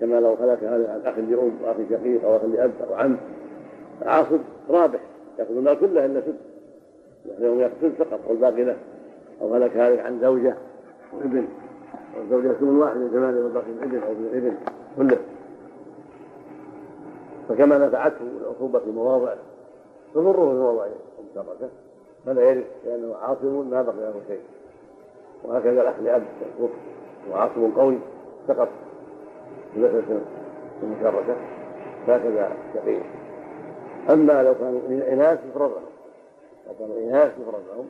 كما لو خلق هذا عن أخ لأم وأخ شقيق أو أخ لأب أو عم. عاصب رابح. يأخذ المال كله إلا سد يوم يقتل فقط والباقي له. أو هلك هالك عن زوجة وابن والزوجة ثمن واحد من ثمانية والباقي الابن أو ابن الابن. كله. فكما نفعته العقوبة في مواضع تضره في مواضع مشتركة. فلا يرث لأنه عاصم ما بقي له شيء. وهكذا الأخ لأب وعاصم قوي سقط في مسألة المشاركة هكذا شقيق أما لو كانوا إناث يفرض لهم وكانوا إناث يفرض لهم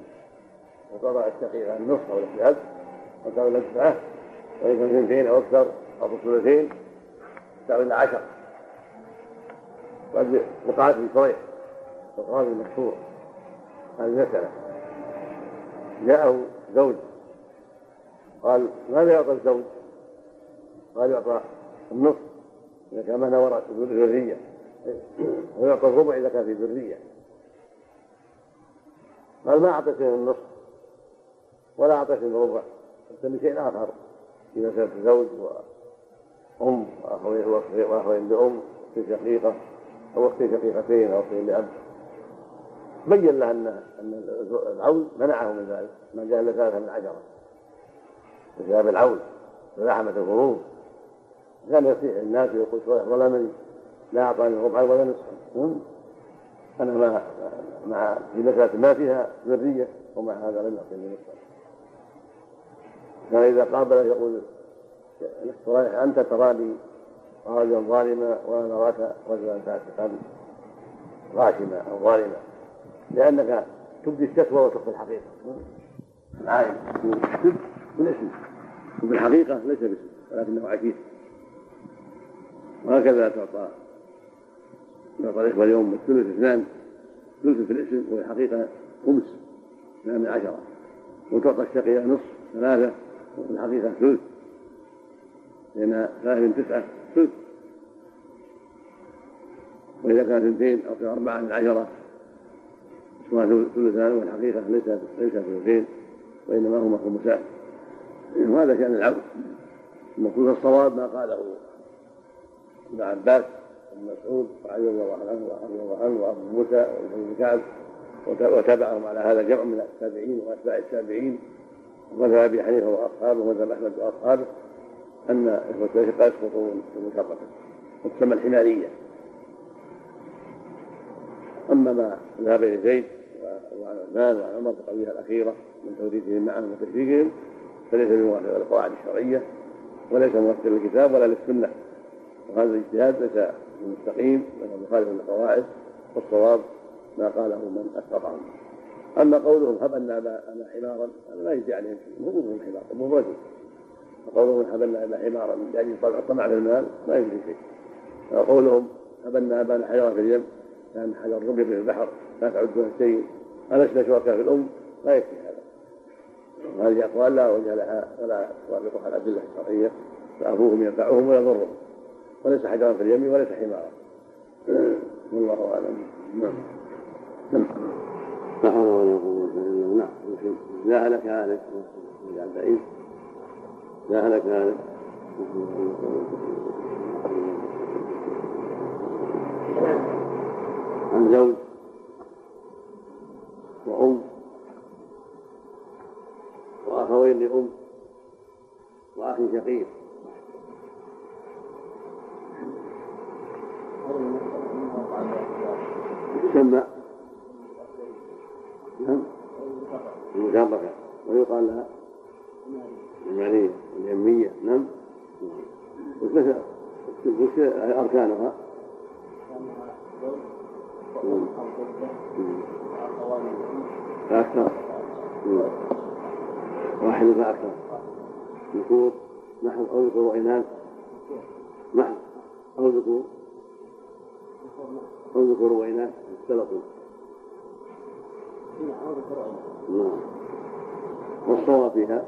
وقضى الشقيق النصف أو الأب وكانوا الأدفعة وإن كانوا اثنتين أو أكثر أو ثلثين إلى عشر. قد وقعت في صريح وقال المشهور هذه المسألة جاءه زوج. قال ماذا يعطى الزوج؟ قال يعطى النصف إذا كان معنا وراء ذرية. ويعطى الربع إذا كان في ذرية. قال ما أعطيتني النصف ولا أعطيتني الربع أعطيتني شيء آخر. في مسألة زوج وأم وأخوين وأخوين بأم أخت شقيقة أو أخت شقيقتين أو أختين لأب. بين له أن أن العول منعه من ذلك. ما جاء إلا ثلاثة من عشرة. بسبب العول تزاحمت الفروض كان يصيح الناس ويقول ظلمني لا أعطاني ربعا ولا نصفا أنا ما مع في مسألة ما فيها ذرية ومع هذا لم يعطيني نصفا كان إذا قابل يقول صالح أنت تراني رجلا ظالما وأنا أراك رجلا فاسقا غاشما أو ظالما. لأنك تبدي الشكوى وتخفي الحقيقة. العائل تب بالاسم وبالحقيقة ليس باسم ولكنه عشير وهكذا تعطى تعطى الإخوة اليوم الثلث اثنان. ثلث في الاسم والحقيقة خمس اثنان من عشرة. وتعطى الشقية نصف ثلاثة. وفي الحقيقة ثلث. لأن ثلاثة من تسعة ثلث. وإذا كانت اثنتين أو أربعة من عشرة ثلثان والحقيقة ليس ليس ثلثين وإنما هما خمسان. وهذا شأن العبد. المفروض الصواب ما قاله ابن عباس بن مسعود وعلي رضي الله عنه ورضي الله عنه وأبو موسى وابن كعب وتبعهم على هذا جمع من التابعين وأتباع التابعين. ومذهب ابي حنيفه واصحابه ومذهب أحمد وأصحابه أن إخوة الاشقاء يسقطون في المشركه وتسمى الحمارية. أما ما ذهب إلى زيد وعن عثمان وعن عمر القضية الأخيرة من توريثهم معهم وتشريكهم فليس بموافق للقواعد الشرعية وليس موافق للكتاب ولا للسنة. وهذا الاجتهاد ليس المستقيم لأنه مخالف للقواعد والصواب ما قاله من أسقطهم. أما قولهم حبلنا أبا حمارا هذا لا يجزي عليهم شيء من حمار مو رجل. وقولهم حبلنا أبا حمارا من أجل الطمع في المال ما يجزي شيء. وقولهم أبنا أبانا حجرا في اليم كان حجر رمي في البحر لا تعدون شيء. ألسنا شركاء في الأم لا يكفي هذا. هذه أقوال لا وجه لها ولا توافقها الأدلة الشرعية. فأبوهم ينفعهم ويضرهم. وليس حجرا في اليم وليس حمارا. والله أعلم. نعم. لا حول ولا قوة إلا بالله نعم لا هلك هالك بعيد. لا هلك هالك. عن زوج وأم وأخوين لأم وأخ شقيق. تسمى المشابكة ويقال لها المعنية اليمية نعم وش أركانها؟ فأكثر واحد فأكثر ذكور نحو أو ذكور وإناث. نحو أو ذكور أو ذكور وإناث. اختلطوا. نعم. والصواب فيها؟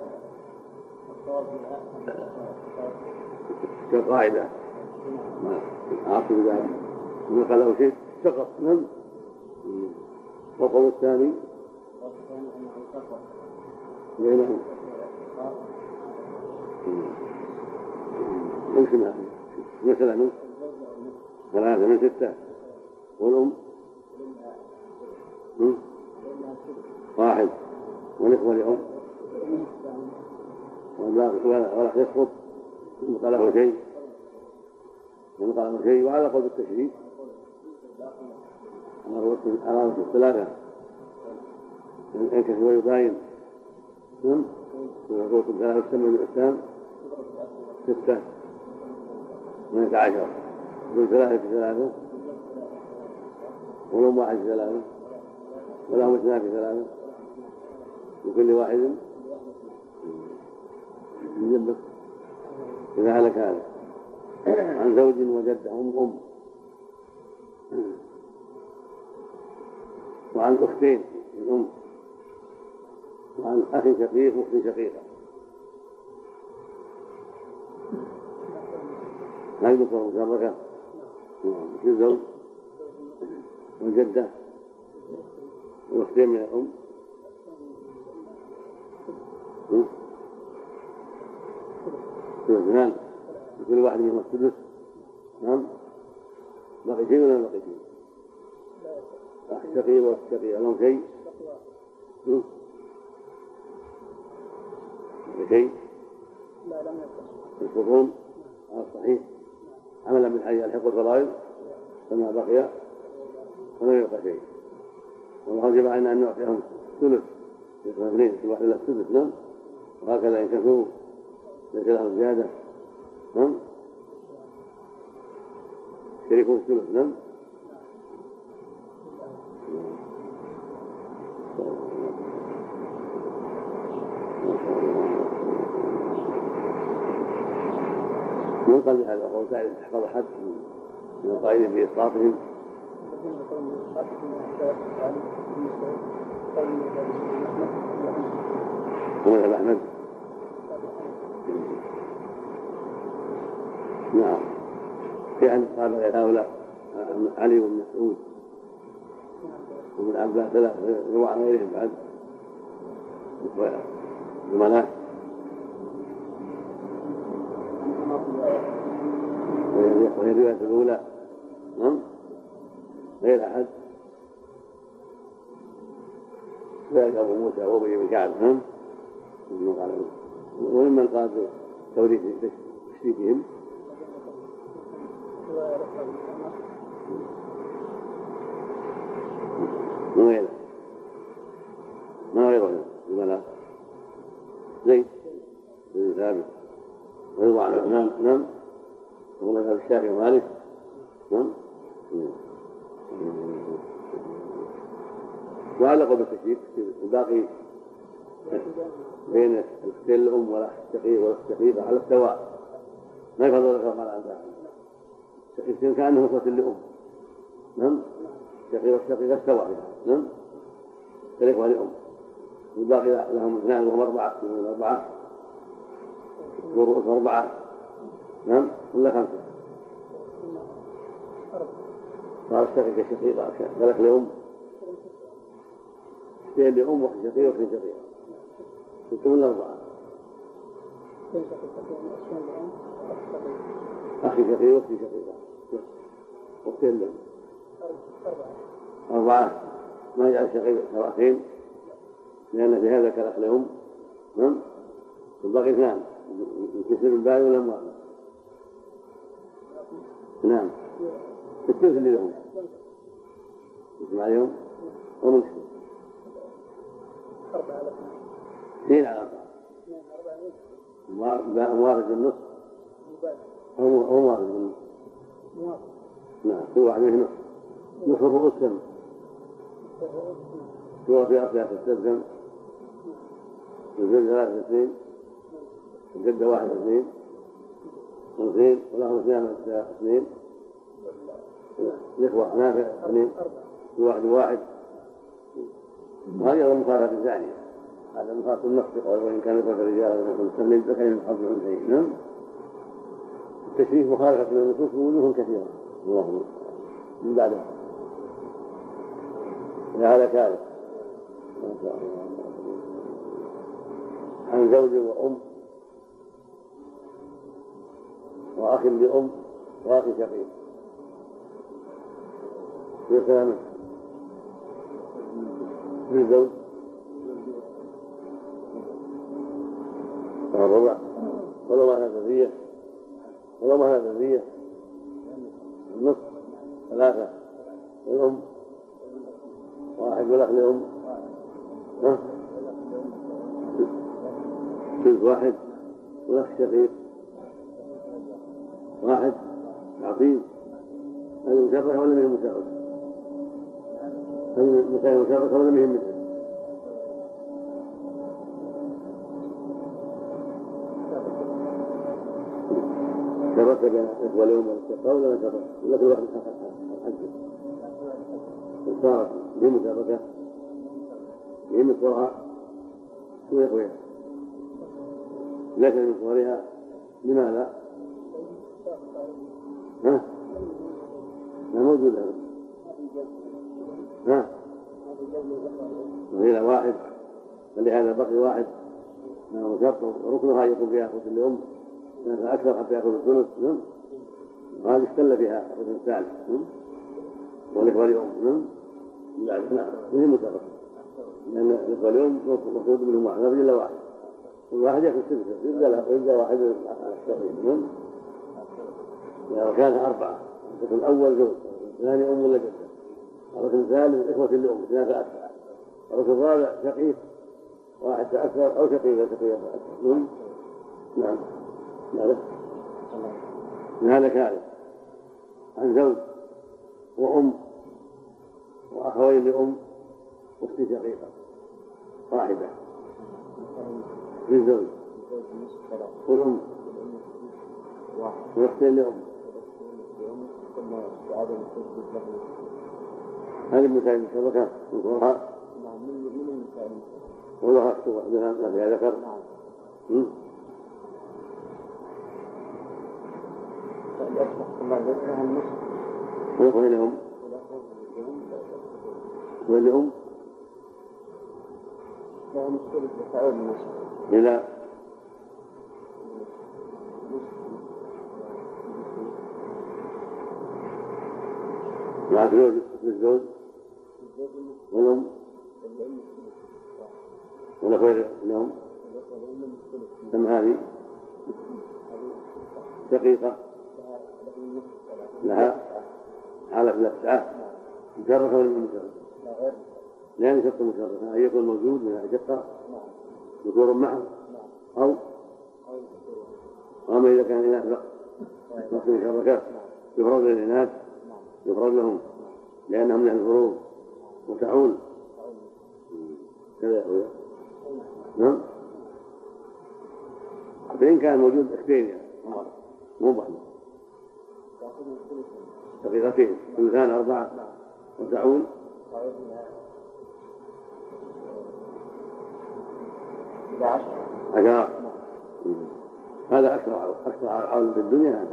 كقاعدة. ما عاقب ذلك نقل أو شيء سقط. نعم. والقول الثاني؟ بينهم. وش مثلا ثلاثة من ستة. والأم؟ واحد. والإخوة لأم؟ ولا يسقط يبقى له شيء. يبقى له شيء وعلى قول التشريك. على الثلاثة. ينكشف ويباين نعم. ويقول ثلاثة تسمى بالإسلام ستة. اثنتا عشر. يقول ثلاثة في ثلاثة. ولهم واحد في ثلاثة. ولهم اثنان في ثلاثة. لكل واحد من جنبك إذا هلك هذا. عن زوج وجد أم أم. وعن أختين من أم وعن أخ شقيق وأخت شقيقة. لا يذكر مشاركة الزوج والجدة وأختين من الأم. اثنان لكل واحد منهم السدس. نعم. بقي شيء ولا بقي شيء؟ الشقي والشقي لهم شيء؟ شيء؟ لا لم يكن يسقطون على الصحيح عملا بالحي الحق الفرائض فما بقي؟ فلم يبقى شيء. والله جمع أن نعطيهم ثلث اثنين كل واحد له الثلث نعم. وهكذا إن ليس لهم زيادة. نعم. شريكهم الثلث نعم. من قال بهذا القول تعرف تحفظ حد من القائلين بإسقاطهم ومذهب أحمد. نعم. في أن قال غير هؤلاء علي بن مسعود وابن عباس لا روى عن غيرهم بعد. زملاء. وهي الرواية الأولى. نعم. غير أحد. ذلك أبو موسى وأبي بن كعب. نعم. وممن قال بتوريث تشريكهم غيره ما غيره زملاء زيد بن ثابت ورضوان عثمان نعم ومذهب الشافعي ومالك نعم وعلقوا بالتشريك الباقي بين الاختين الام والاخ الشقيق والاخت الشقيقه على السواء ما يفضل ما عن شقيقتين كأنهم إخوة لأم. نعم؟ شقيقة شقيقة سواء نعم؟ كالإخوة لأم والباقي لهم اثنان وهم أربعة. من أربعة. ورؤوس أربعة. نعم؟ ولا خمسة؟ صار شقيقة شقيقة. قالك لأم. اثنين لأم واحد شقيقة واحد شقيقة. ستة ولا أربعة. أخي شقيق وأختي شقيقة. أختين لهم أربعة. ما يجعل شقيق شرعتين لأن في هذا كالأخ لهم. نعم. والباقي اثنان. يكسر الباقي والأموال نعم. الثلث اللي لهم. يسمع عليهم. ونصف اثنين على أربعة. موارد النصف هو موارد النصف نعم منهم نصف نصف الرؤوس كم؟ سورة في أصلها تستبدل كم؟ الزوج ثلاثة اثنين. الجدة واحد اثنين. واثنين ولهم اثنان اثنين. الإخوة نافع اثنين. واحد واحد. وهذه أيضا مخالفة ثانية. هذا مخالفة النص وإن كان الإخوة رجالا مستمل ذكر من حظ الأنثيين. نعم. التشريف مخالفة للنصوص بوجوه كثيرة. اللهم من بعدها هذا كارث ما شاء الله عن زوج وأم وأخ لأم وأخ شقيق. في كلامه في الزوج الربع. ولو ما هذا ما هذا ذرية النصف ثلاثة الأم واحد والأخ لأم ثلث واحد والأخ شقيق. واحد عظيم هل مشركة ولا هي مشركة؟ مكان مشركة ولا هي مثل؟ ولا ما شرك؟ ولا كل واحد حجه؟ صارت بمشاركة بهم القرآن شو يا أخويا؟ ليس من صورها لماذا؟ ها؟ لا موجود هذا ها؟ وقيل واحد فلهذا بقي واحد نعم شرط وركنها يكون فيها أخوة الأم كانت أكثر حتى يأخذ الثلث نعم. وهذه استل بها الركن الثالث نعم. والإخوة اليوم نعم. نعم. وهي متفق لأن الإخوة اليوم مفروض منهم واحد ما إلا واحد. والواحد يأخذ سدسه يبدأ يبدأ واحد على الشقيق نعم. إذا كان أربعة الركن الأول زوج الثاني أم ولا جدة. الركن الثالث إخوة لأم اثنان فأكثر الركن الرابع شقيق واحد فأكثر أو شقيقة شقيقة فأكثر نعم. نعم. من هذا كارث عن زوج وأم وأخوين لأم أخت شقيقة. واحدة للزوج والأم وأختين لأم. هذه المسائل المشتركة نذكرها ولها أخت ما فيها ذكر ويقول لهم ولأم إلى. مع زوج الزوج. والأم لهم. كم هذه. دقيقة. لها حالة الأسعة مشرفة ولا مشرفة؟ لا شرط مشرفة أن يكون موجود من أشقة ذكور معه؟ أو؟ أما إذا كان إناث فقط. نصف مشركات يفرض للإناث يفرض لهم. لأنهم من الفروض وتعول كذا يا نعم. فإن كان موجود اختين يعني مو بعد شقيقتين ثلثان أربعة وتعول عشرة هذا أكثر أكثر عون في الدنيا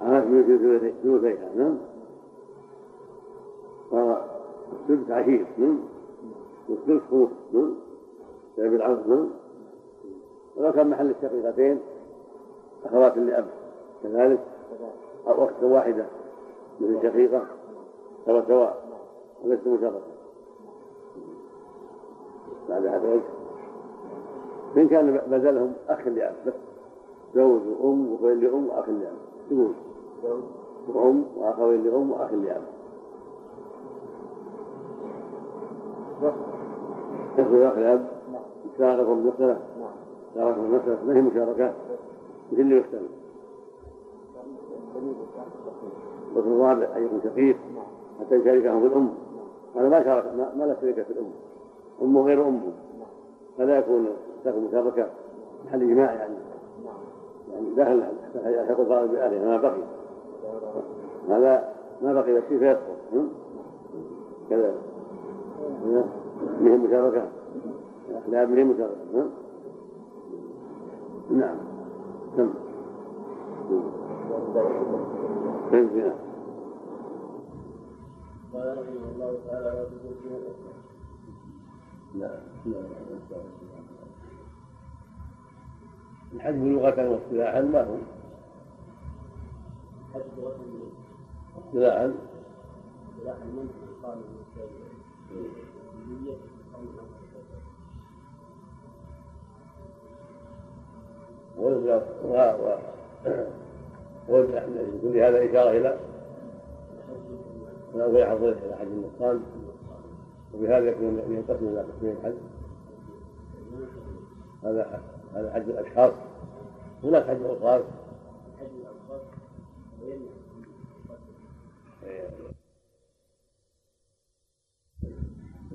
هذا. من ثلثيها نعم. والثلث عشير نعم. والثلث خمس نعم. تعب العرض نعم. ولو كان محل الشقيقتين أخوات لأب كذلك. أو أخت واحدة من الشقيقة سواء سواء وليس مشاركة بعد هذا من كان بدلهم أخ لأب بس زوج وأم وأخوين لأم وأخ لأب. تقول وأم وأخوين لأم وأخ لأب. يأخذ أخ لأب يشاركهم المسألة شاركهم المسألة ما هي مشاركة؟ مثل اللي يختلف الركن الرابع أن يكون شقيق حتى يشاركهم في الأم. هذا ما شارك ما لا شريك في الأم. أمه غير أمه. فلا يكون تكون مشاركة محل إجماع يعني. يعني داخل يحق الفرائض بأهله ما بقي. هذا ما بقي بس فيسقط كذا. مهم مشاركة. لا مهم مشاركة. نعم. فهمت قال رحمه الله تعالى لا لا. لغة واصطلاحا ما هو؟ اصطلاحا اصطلاحا من كل هذا إشارة إلى أنه يحصل إلى حج النقصان وبهذا يكون ينقسم إلى قسمين الحج هذا هذا حج الأشخاص. هناك حج الأوقاف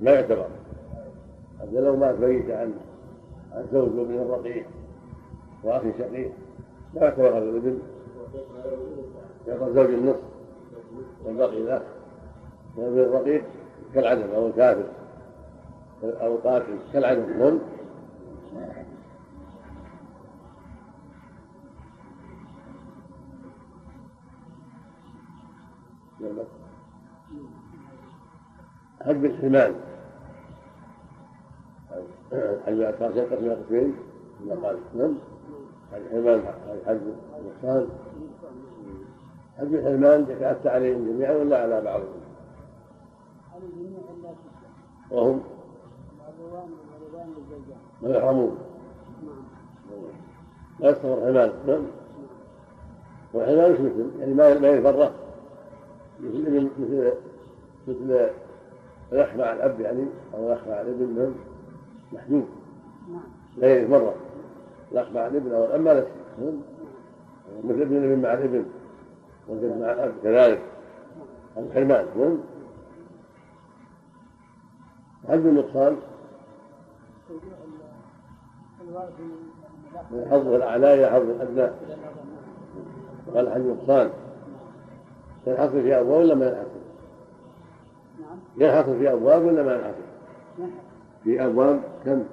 ما يعتبر. هذا لو مات ميت عن عن زوج وابن الرقيق واخ شقيق لا يعتبر هذا الابن. يعطى زوج النصف والباقي له وابن الرقيق كالعدم أو الكافر أو القاتل كالعدم نعم حج الحرمان حج الأشخاص ينقسم إلى قسمين نعم الحرمان حج النقصان حج الحرمان يتأتى عليهم جميعا ولا على بعضهم؟ وهم؟ ما يحرمون. لا يستمر حرمان نعم. والحرمان مش مثل يعني ما ما يفرق. مثل مثل مثل الأخ مع الأب يعني أو الأخ مع الابن من محجوب. لا يرث مرة الأخ مع الابن أو الأب ما شيء مثل ابن الابن مع الابن. والجد مع الأب كذلك. الحرمان نعم حج النقصان من حظ الأعلى إلى حظ الأدنى. قال حج النقصان ينحصر في أبواب ولا ما ينحصر؟ نعم. ينحصر في أبواب ولا ما ينحصر؟ في أبواب كم؟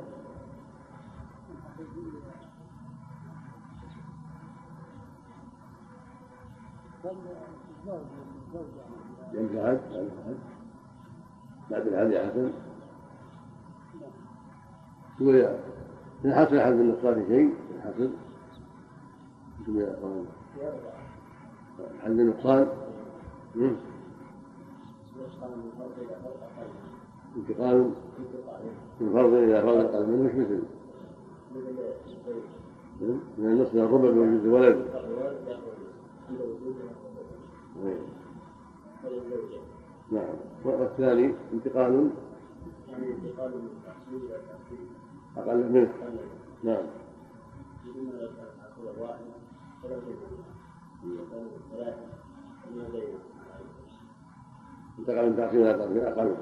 جنب الحج بعد الحج يا حسن. تقول يا ينحصر الحج النقصان شيء ينحصر حد النقصان انتقال. من فرض إلى فرض أقل منه مش مثل. من النصف إلى الربع بوجود ولد نعم. والثاني انتقال؟ أقل منه. نعم. انتقل من تحصيل إلى تقدير أقل.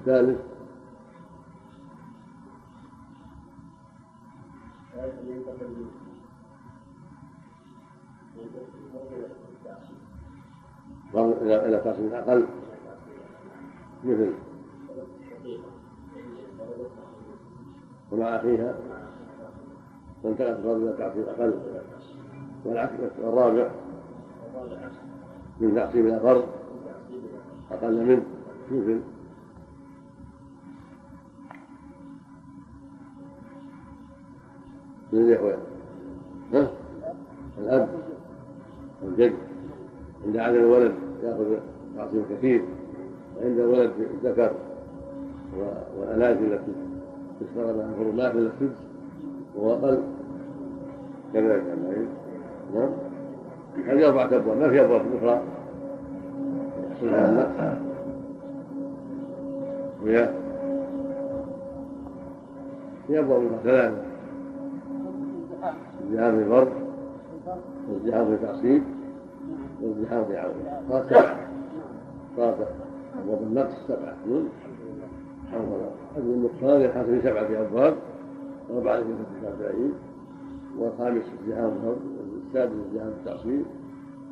الثالث إلى إلى قسم أقل. مثل. ومع أخيها. فانتقلت الفرض إلى تعصيب أقل. والعكس الرابع. من تعصيب إلى فرض أقل منه مثل. من ها؟ الأب والجد. عند عدم الولد يأخذ تعصيب كثير. وعند الولد الذكر والأناث التي تشتغل عن الحرمات السدس وهو أقل. كذلك نعم. هذه أربعة أبواب ما في أبواب أخرى وهي في أبواب ثلاثة ازدحام في فرض وازدحام في تعصيب وازدحام في عون صارت سبعة صارت أبواب النقص سبعة. حول النقصان ينحصر في سبعة أبواب أربعة في الشافعي والخامس ازدحام فرض والسادس ازدحام التعصيب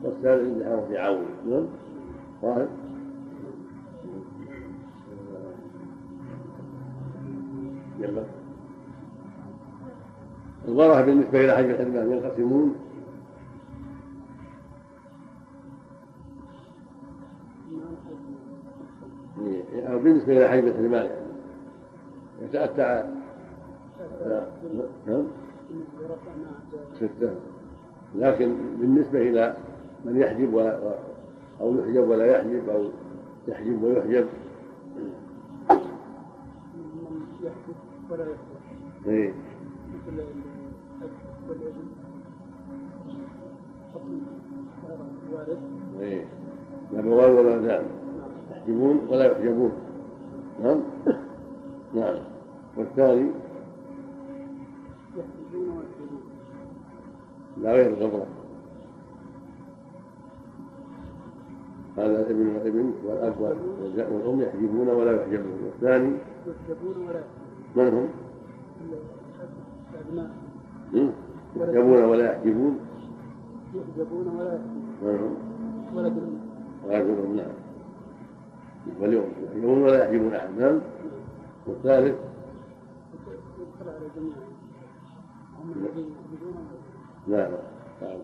والسادس ازدحام في عون. نعم. واحد. يلا. الورثة بالنسبة إلى حج الحرمان ينقسمون أو بالنسبة إلى حج الحرمان يعني يتأتى نعم. ستة. لكن بالنسبة إلى من يحجب و... أو يحجب ولا يحجب أو يحجب ويحجب. من يحجب ولا يحجب إيه. إيه. لا بوال ولا نعم. يحجبون ولا يحجبون. نعم. نعم. والثاني؟ لا غير الغبرة. هذا الابن والابن والاب والأم يحجبون ولا يحجبون. والثاني؟ يحجبون ولا من هم؟ الأبناء. هم؟ يحجبون ولا يحجبون يحجبون ولا يحجبون؟ ولد الام ويحجبون نعم. يحجبون ولا يحجبون نعم. والثالث؟ يحجبون لا نعم.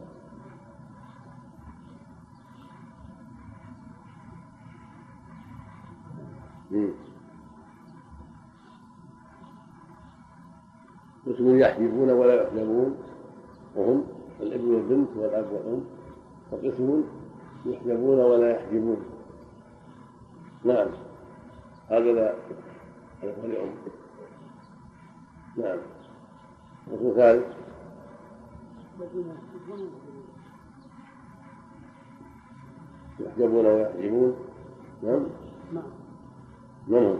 يحجبون ولا يحجبون؟ وهم الابن والبنت والأب والأم وقسم يحجبون ولا يحجبون. نعم. هذا لا الأخوة لأم نعم. قسم ثالث. يحجبون يحجبون. ويحجبون نعم. نعم من هم؟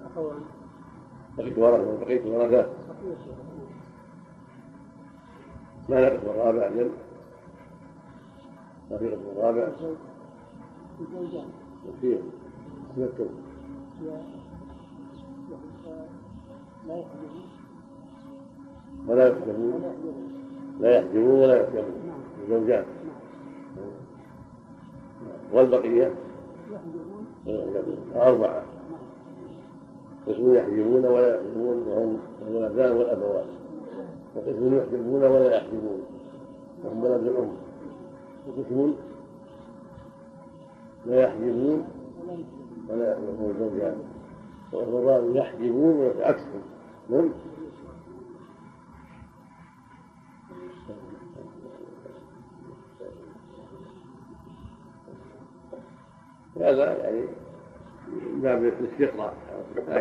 الأخوان بقيت ورثة بقيت ورثة ما نقص الرابع أجل ما في قسم الرابع الزوجان ولا يحجبون. لا يحجبون ولا يحجبون. الزوجان والبقية. أربعة. يحجبون ولا يحجبون وهم الولدان والأبوان وقسم يحجبون ولا يحجبون وهم بلد الأم. وقسم لا يحجبون ولا يحجبون وقسم الرابع يحجبون عكسهم نعم. هذا يعني باب الاستقراء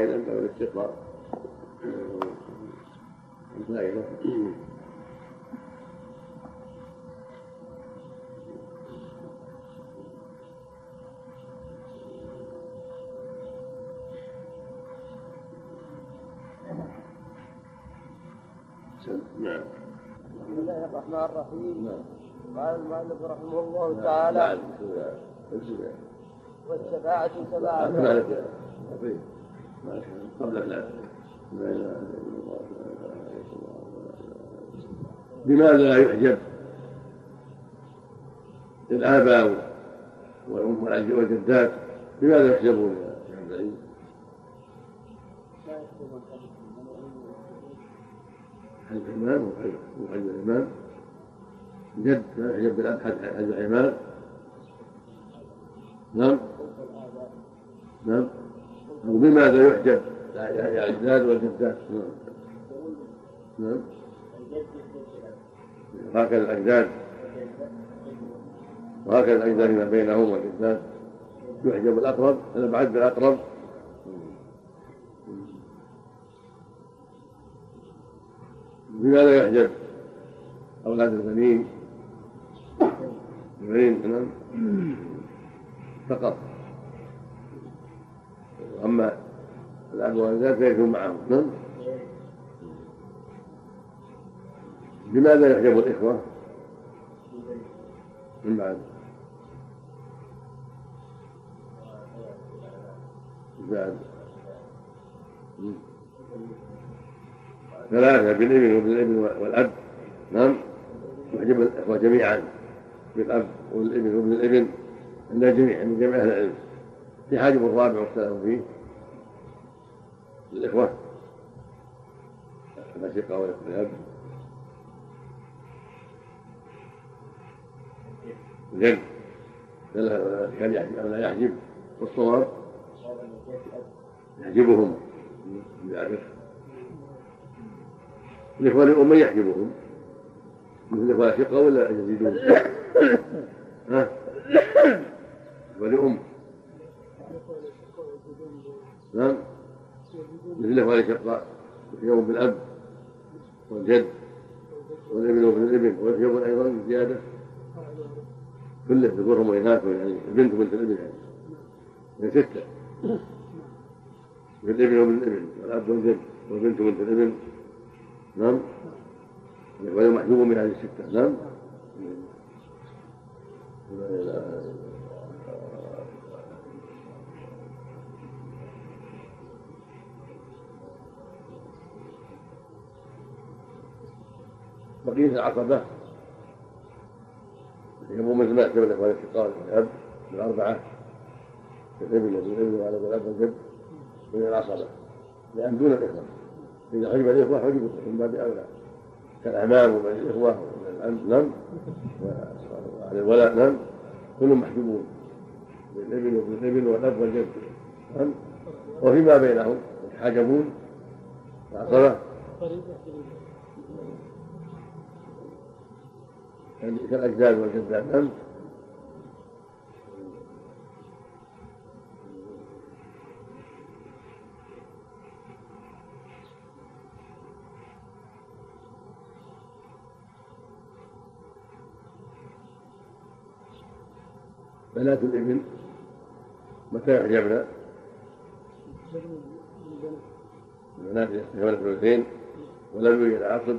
من باب الاستقراء. نعم بسم الله الرحمن الرحيم. نعم قال المؤلف رحمه الله تعالى نعم والشفاعة سبعة؟ ما لك يا أخي ما لك قبلك لا لا إله إلا الله لا إله إلا الله لا إله إلا الله بماذا لا يحجب؟ الآباء والأم والجدات بماذا يحجبون يا شيخ العلم؟ لا يحجبون حج الإمام وحج الإمام. جد لا يحجب بالأب حج الإمام نعم. نعم. وبماذا يحجب؟ الأجداد والجدات. نعم. نعم. هكذا الأجداد وهكذا الأجداد ما بينهم والجدات يحجب الأقرب الأبعد بالأقرب بماذا يحجب؟ أولاد البنين البنين نعم. فقط. أما الأب والوالدات فيكون معهم نعم. لماذا يحجب الإخوة؟ من بعد. بعد. ثلاثة بالابن وبالابن والأب. نعم. يحجب الإخوة جميعا. بالأب والابن وابن الابن عند الجميع عند جميع أهل العلم. في حاجب الرابع واختلفوا فيه. للإخوة. الأشقاء والأخوة أو لا يحجب والصواب؟ يحجبهم بذلك الإخوة للأم يحجبهم مثل الإخوة الأشقاء ولا يزيدون؟ ها؟ ولأم نعم مثل الإخوة الأشقاء. يحجبون بالأب والجد والابن وابن الابن ويحجبون أيضا بزيادة كله ذكورهم وإناث يعني البنت وبنت الابن يعني. من ستة. بالابن وابن الابن والأب والجد والبنت وبنت الابن. نعم؟ وهو محجوب من هذه الستة. نعم؟ بقية العقبة. يبو مثل ما احتمل الاخوان الشقاء الاب بالاربعه الابن والابن وعلى الاب والجد من العصبة لأن دون الإخوة. إذا حجب الإخوة حجب من باب أولى. كالأعمام وبني الإخوة نعم. وعلى الولاء نعم. كلهم محجوبون. بالابن وابن الابن والاب والجد نعم. وفيما بينهم يتحاجبون. العصبه يعني كالأجداد والجدات نعم. بنات الابن متى يحجبن؟ البنات يحجبن الثلثين ولم يوجد عاصب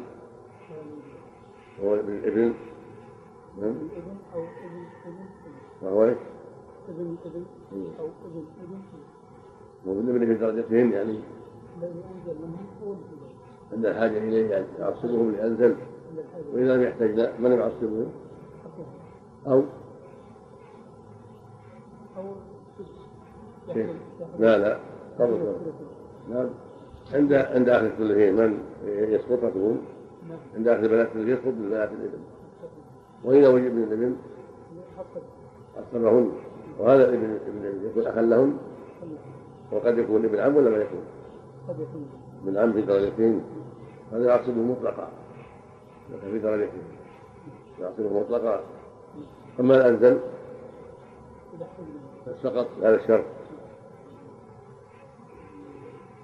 وهو ابن الابن نعم إبن أو ابن ابن وهو إيش؟ ابن ابن ابن ابن وابن إبن. في درجتهن يعني؟ الذي انزل منهم هو عند الحاجة إليه يعني يعصبهم لأنزل. وإذا لم يحتاج لا من يعصبهم؟ أو؟ أو كيف؟ لا لا. قبل نعم. عند عند أهل الثلثين من يسقط نعم. عند أهل البنات يسقط من بنات الإبن. وإذا وجد من حتى عصبهن وهذا الابن يكون أخا لهن وقد يكون ابن عم ولا ما يكون؟ ابن عم في درجتين هذا يعصبه مطلقا. لكن في درجتين يعصبه مطلقا. أما الأنزل سقط هذا الشرط.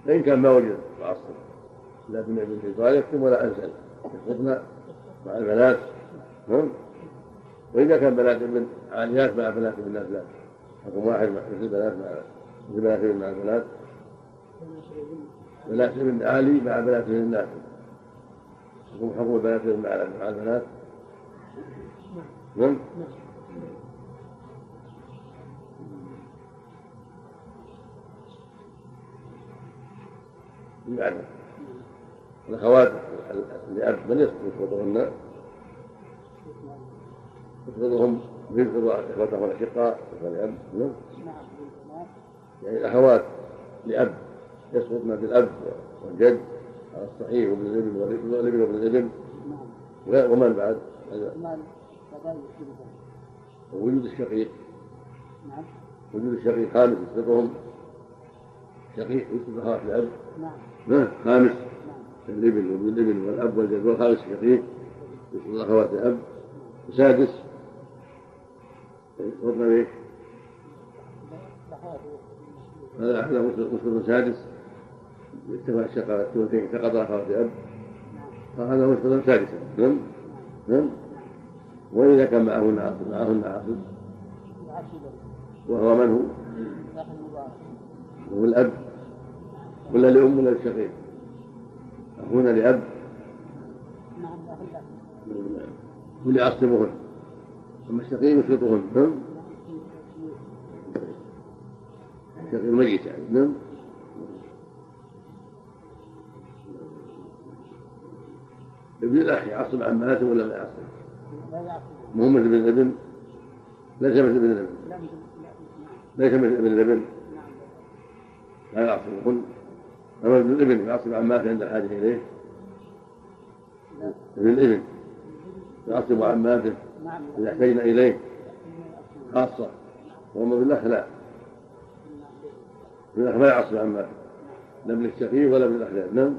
فإن كان ما وجد العصر لا ابن ابن الحجار يكتم ولا أنزل. يسقطن مع البنات. نعم. وإذا كان بنات ابن عاليات مع بنات ابنات لا. حكم واحد مثل بنات مع مثل بنات ابن مع يشربون بنات ابن عالي مع بنات ابن الناس. حكم حكم بنات ابن مع البنات نعم. نعم. يعني الأخوات لأب من يسقط وضعهن يسقطهم ويسقط إخوتهم الأشقاء والأب نعم. يعني الأخوات لأب يسقطن بالأب والجد على الصحيح وابن الإبن والإبن وابن الإبن. نعم. ومن بعد؟ ووجود الشقيق نعم. وجود الشقيق خامس يسقطهم شقيق يسقط أخوات الأب. نعم. خامس. نعم. الإبن وابن الإبن والأب والجد والخامس شقيق يسقط أخوات الأب وسادس بإيش؟ بحاجة هذا هذا مسقط سادس. اتفق الشقاء الثلثين سقط أخوات الأب فهذا مسقط سادسا. نعم؟ نعم؟ وإذا كان معهن عاصب معهن العشر وهو من هو؟ هو الأب. ولا لأم ولا للشقيق؟ أخونا لأب. نعم داخل الشقيق يسقطهن نعم؟ الشقيق ميت يعني نعم؟ ابن الأخ يعصب عماته ولا ما يعصب؟ لا يعصب. مو مثل ابن الأبن؟ ليس مثل ابن الأبن. لا لا ليس مثل ابن الأبن. لا يعصبهن أما ابن الأبن يعصب عماته عند الحاجة إليه. ابن الأبن يعصب عماته نعم إذا احتجنا إليه. خاصة وأما بالأخ لا. ابن الأخ لا يعصب عماته لا ابن الشقيق ولا ابن الأخ نعم.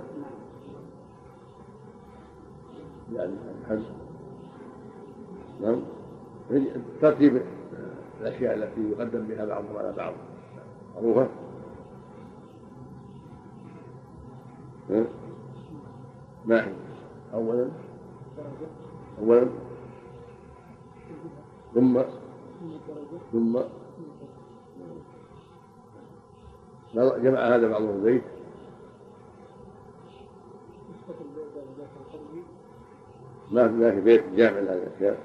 يعني الحج نعم. ترتيب الأشياء التي يقدم بها بعضهم على بعض. معروفة؟ ما هي؟ أولا. أولا. ثم ثم جمع هذا بعضهم زيت ما في ما في بيت جامع لهذه الأشياء.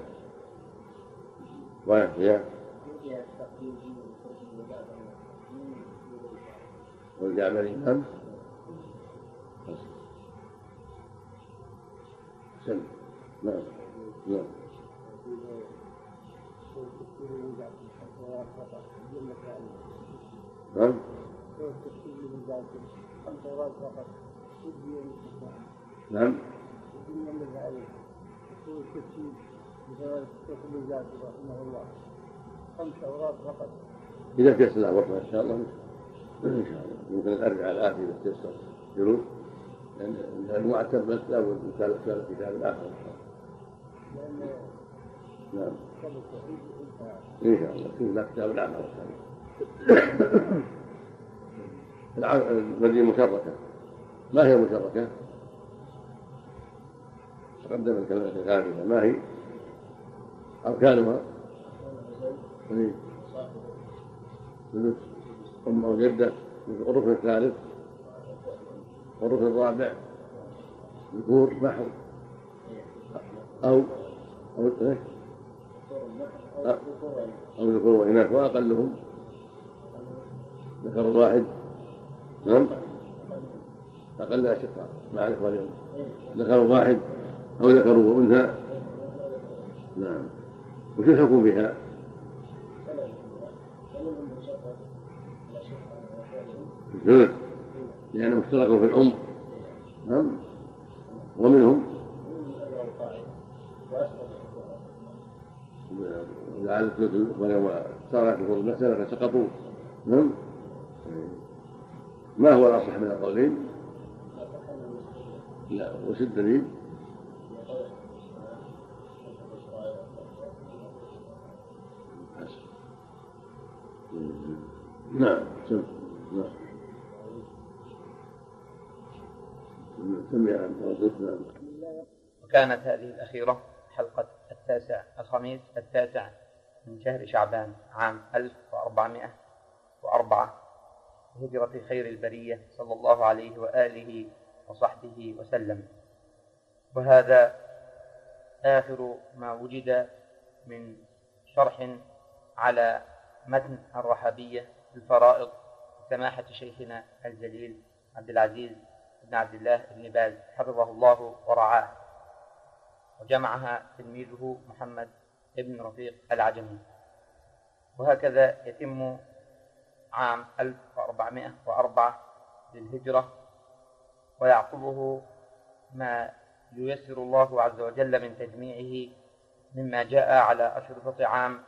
واحد فيها. نعم سم نعم. نعم. نعم. نعم إذا تيسر له وقت إن شاء الله. إن شاء الله. يمكن أن أرجع الآن إذا تيسر جلوس لأن المعتر بس لا من كتاب الآخر إن شاء الله. نعم. انتهى إن شاء الله في له كتاب الآخر الع- المدينة مشركة ما هي مشركة؟ تقدم الثالثة ما هي؟ أركانها إيه. ثلث أم أو جدة الركن الثالث والركن الرابع ذكور محو أو أو إيه؟ أو ذكور وإناث وأقلهم ذكر واحد نعم. أقل أشقاء مع الإخوان. ذكر واحد أو ذكر وأنثى نعم. وش الحكم بها؟ الثلث لأنهم اشتركوا في الأم. نعم. ومنهم لعل يوم صارت المسألة فسقطوا نعم ما هو الأصح من القولين؟ لا وش الدليل؟ نعم سم نعم سمع نعم وكانت هذه الأخيرة حلقة التاسع الخميس التاسع من شهر شعبان عام 1404 هجرة خير البرية صلى الله عليه وآله وصحبه وسلم. وهذا آخر ما وجد من شرح على متن الرحابية الفرائض سماحة شيخنا الجليل عبد العزيز بن عبد الله بن باز حفظه الله ورعاه. وجمعها تلميذه محمد بن رفيق العجمي. وهكذا يتم عام 1404 للهجرة ويعقبه ما ييسر الله عز وجل من تجميعه مما جاء على أشرطة عام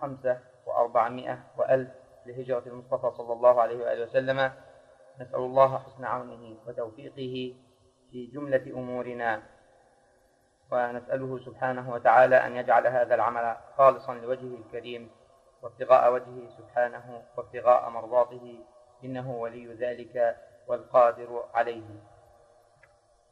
خمسة وأربعمائة وألف لهجرة المصطفى صلى الله عليه وآله وسلم. نسأل الله حسن عونه وتوفيقه في جملة أمورنا. ونسأله سبحانه وتعالى أن يجعل هذا العمل خالصا لوجهه الكريم وابتغاء وجهه سبحانه وابتغاء مرضاته إنه ولي ذلك والقادر عليه.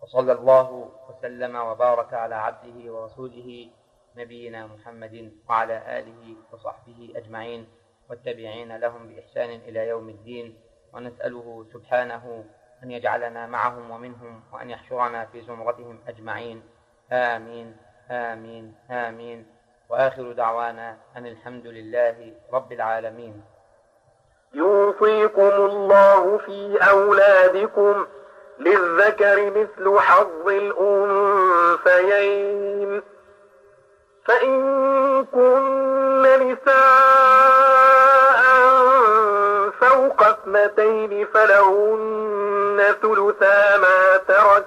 وصلى الله وسلم وبارك على عبده ورسوله نبينا محمد وعلى آله وصحبه أجمعين والتابعين لهم بإحسان إلى يوم الدين. ونسأله سبحانه أن يجعلنا معهم ومنهم وأن يحشرنا في زمرتهم أجمعين. آمين آمين آمين. وآخر دعوانا أن الحمد لله رب العالمين. يوصيكم الله في أولادكم للذكر مثل حظ الأنثيين. فإن كن نساء فوق اثنتين فلهن ثلثا ما ترك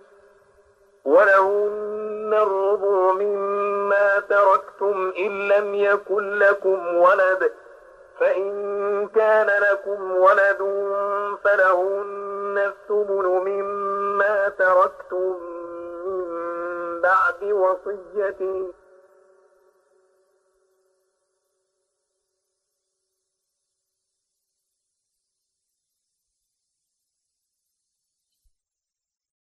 ولهن الربع مما تركتم إن لم يكن لكم ولد فإن كان لكم ولد فلهن الثمن مما تركتم من بعد وصية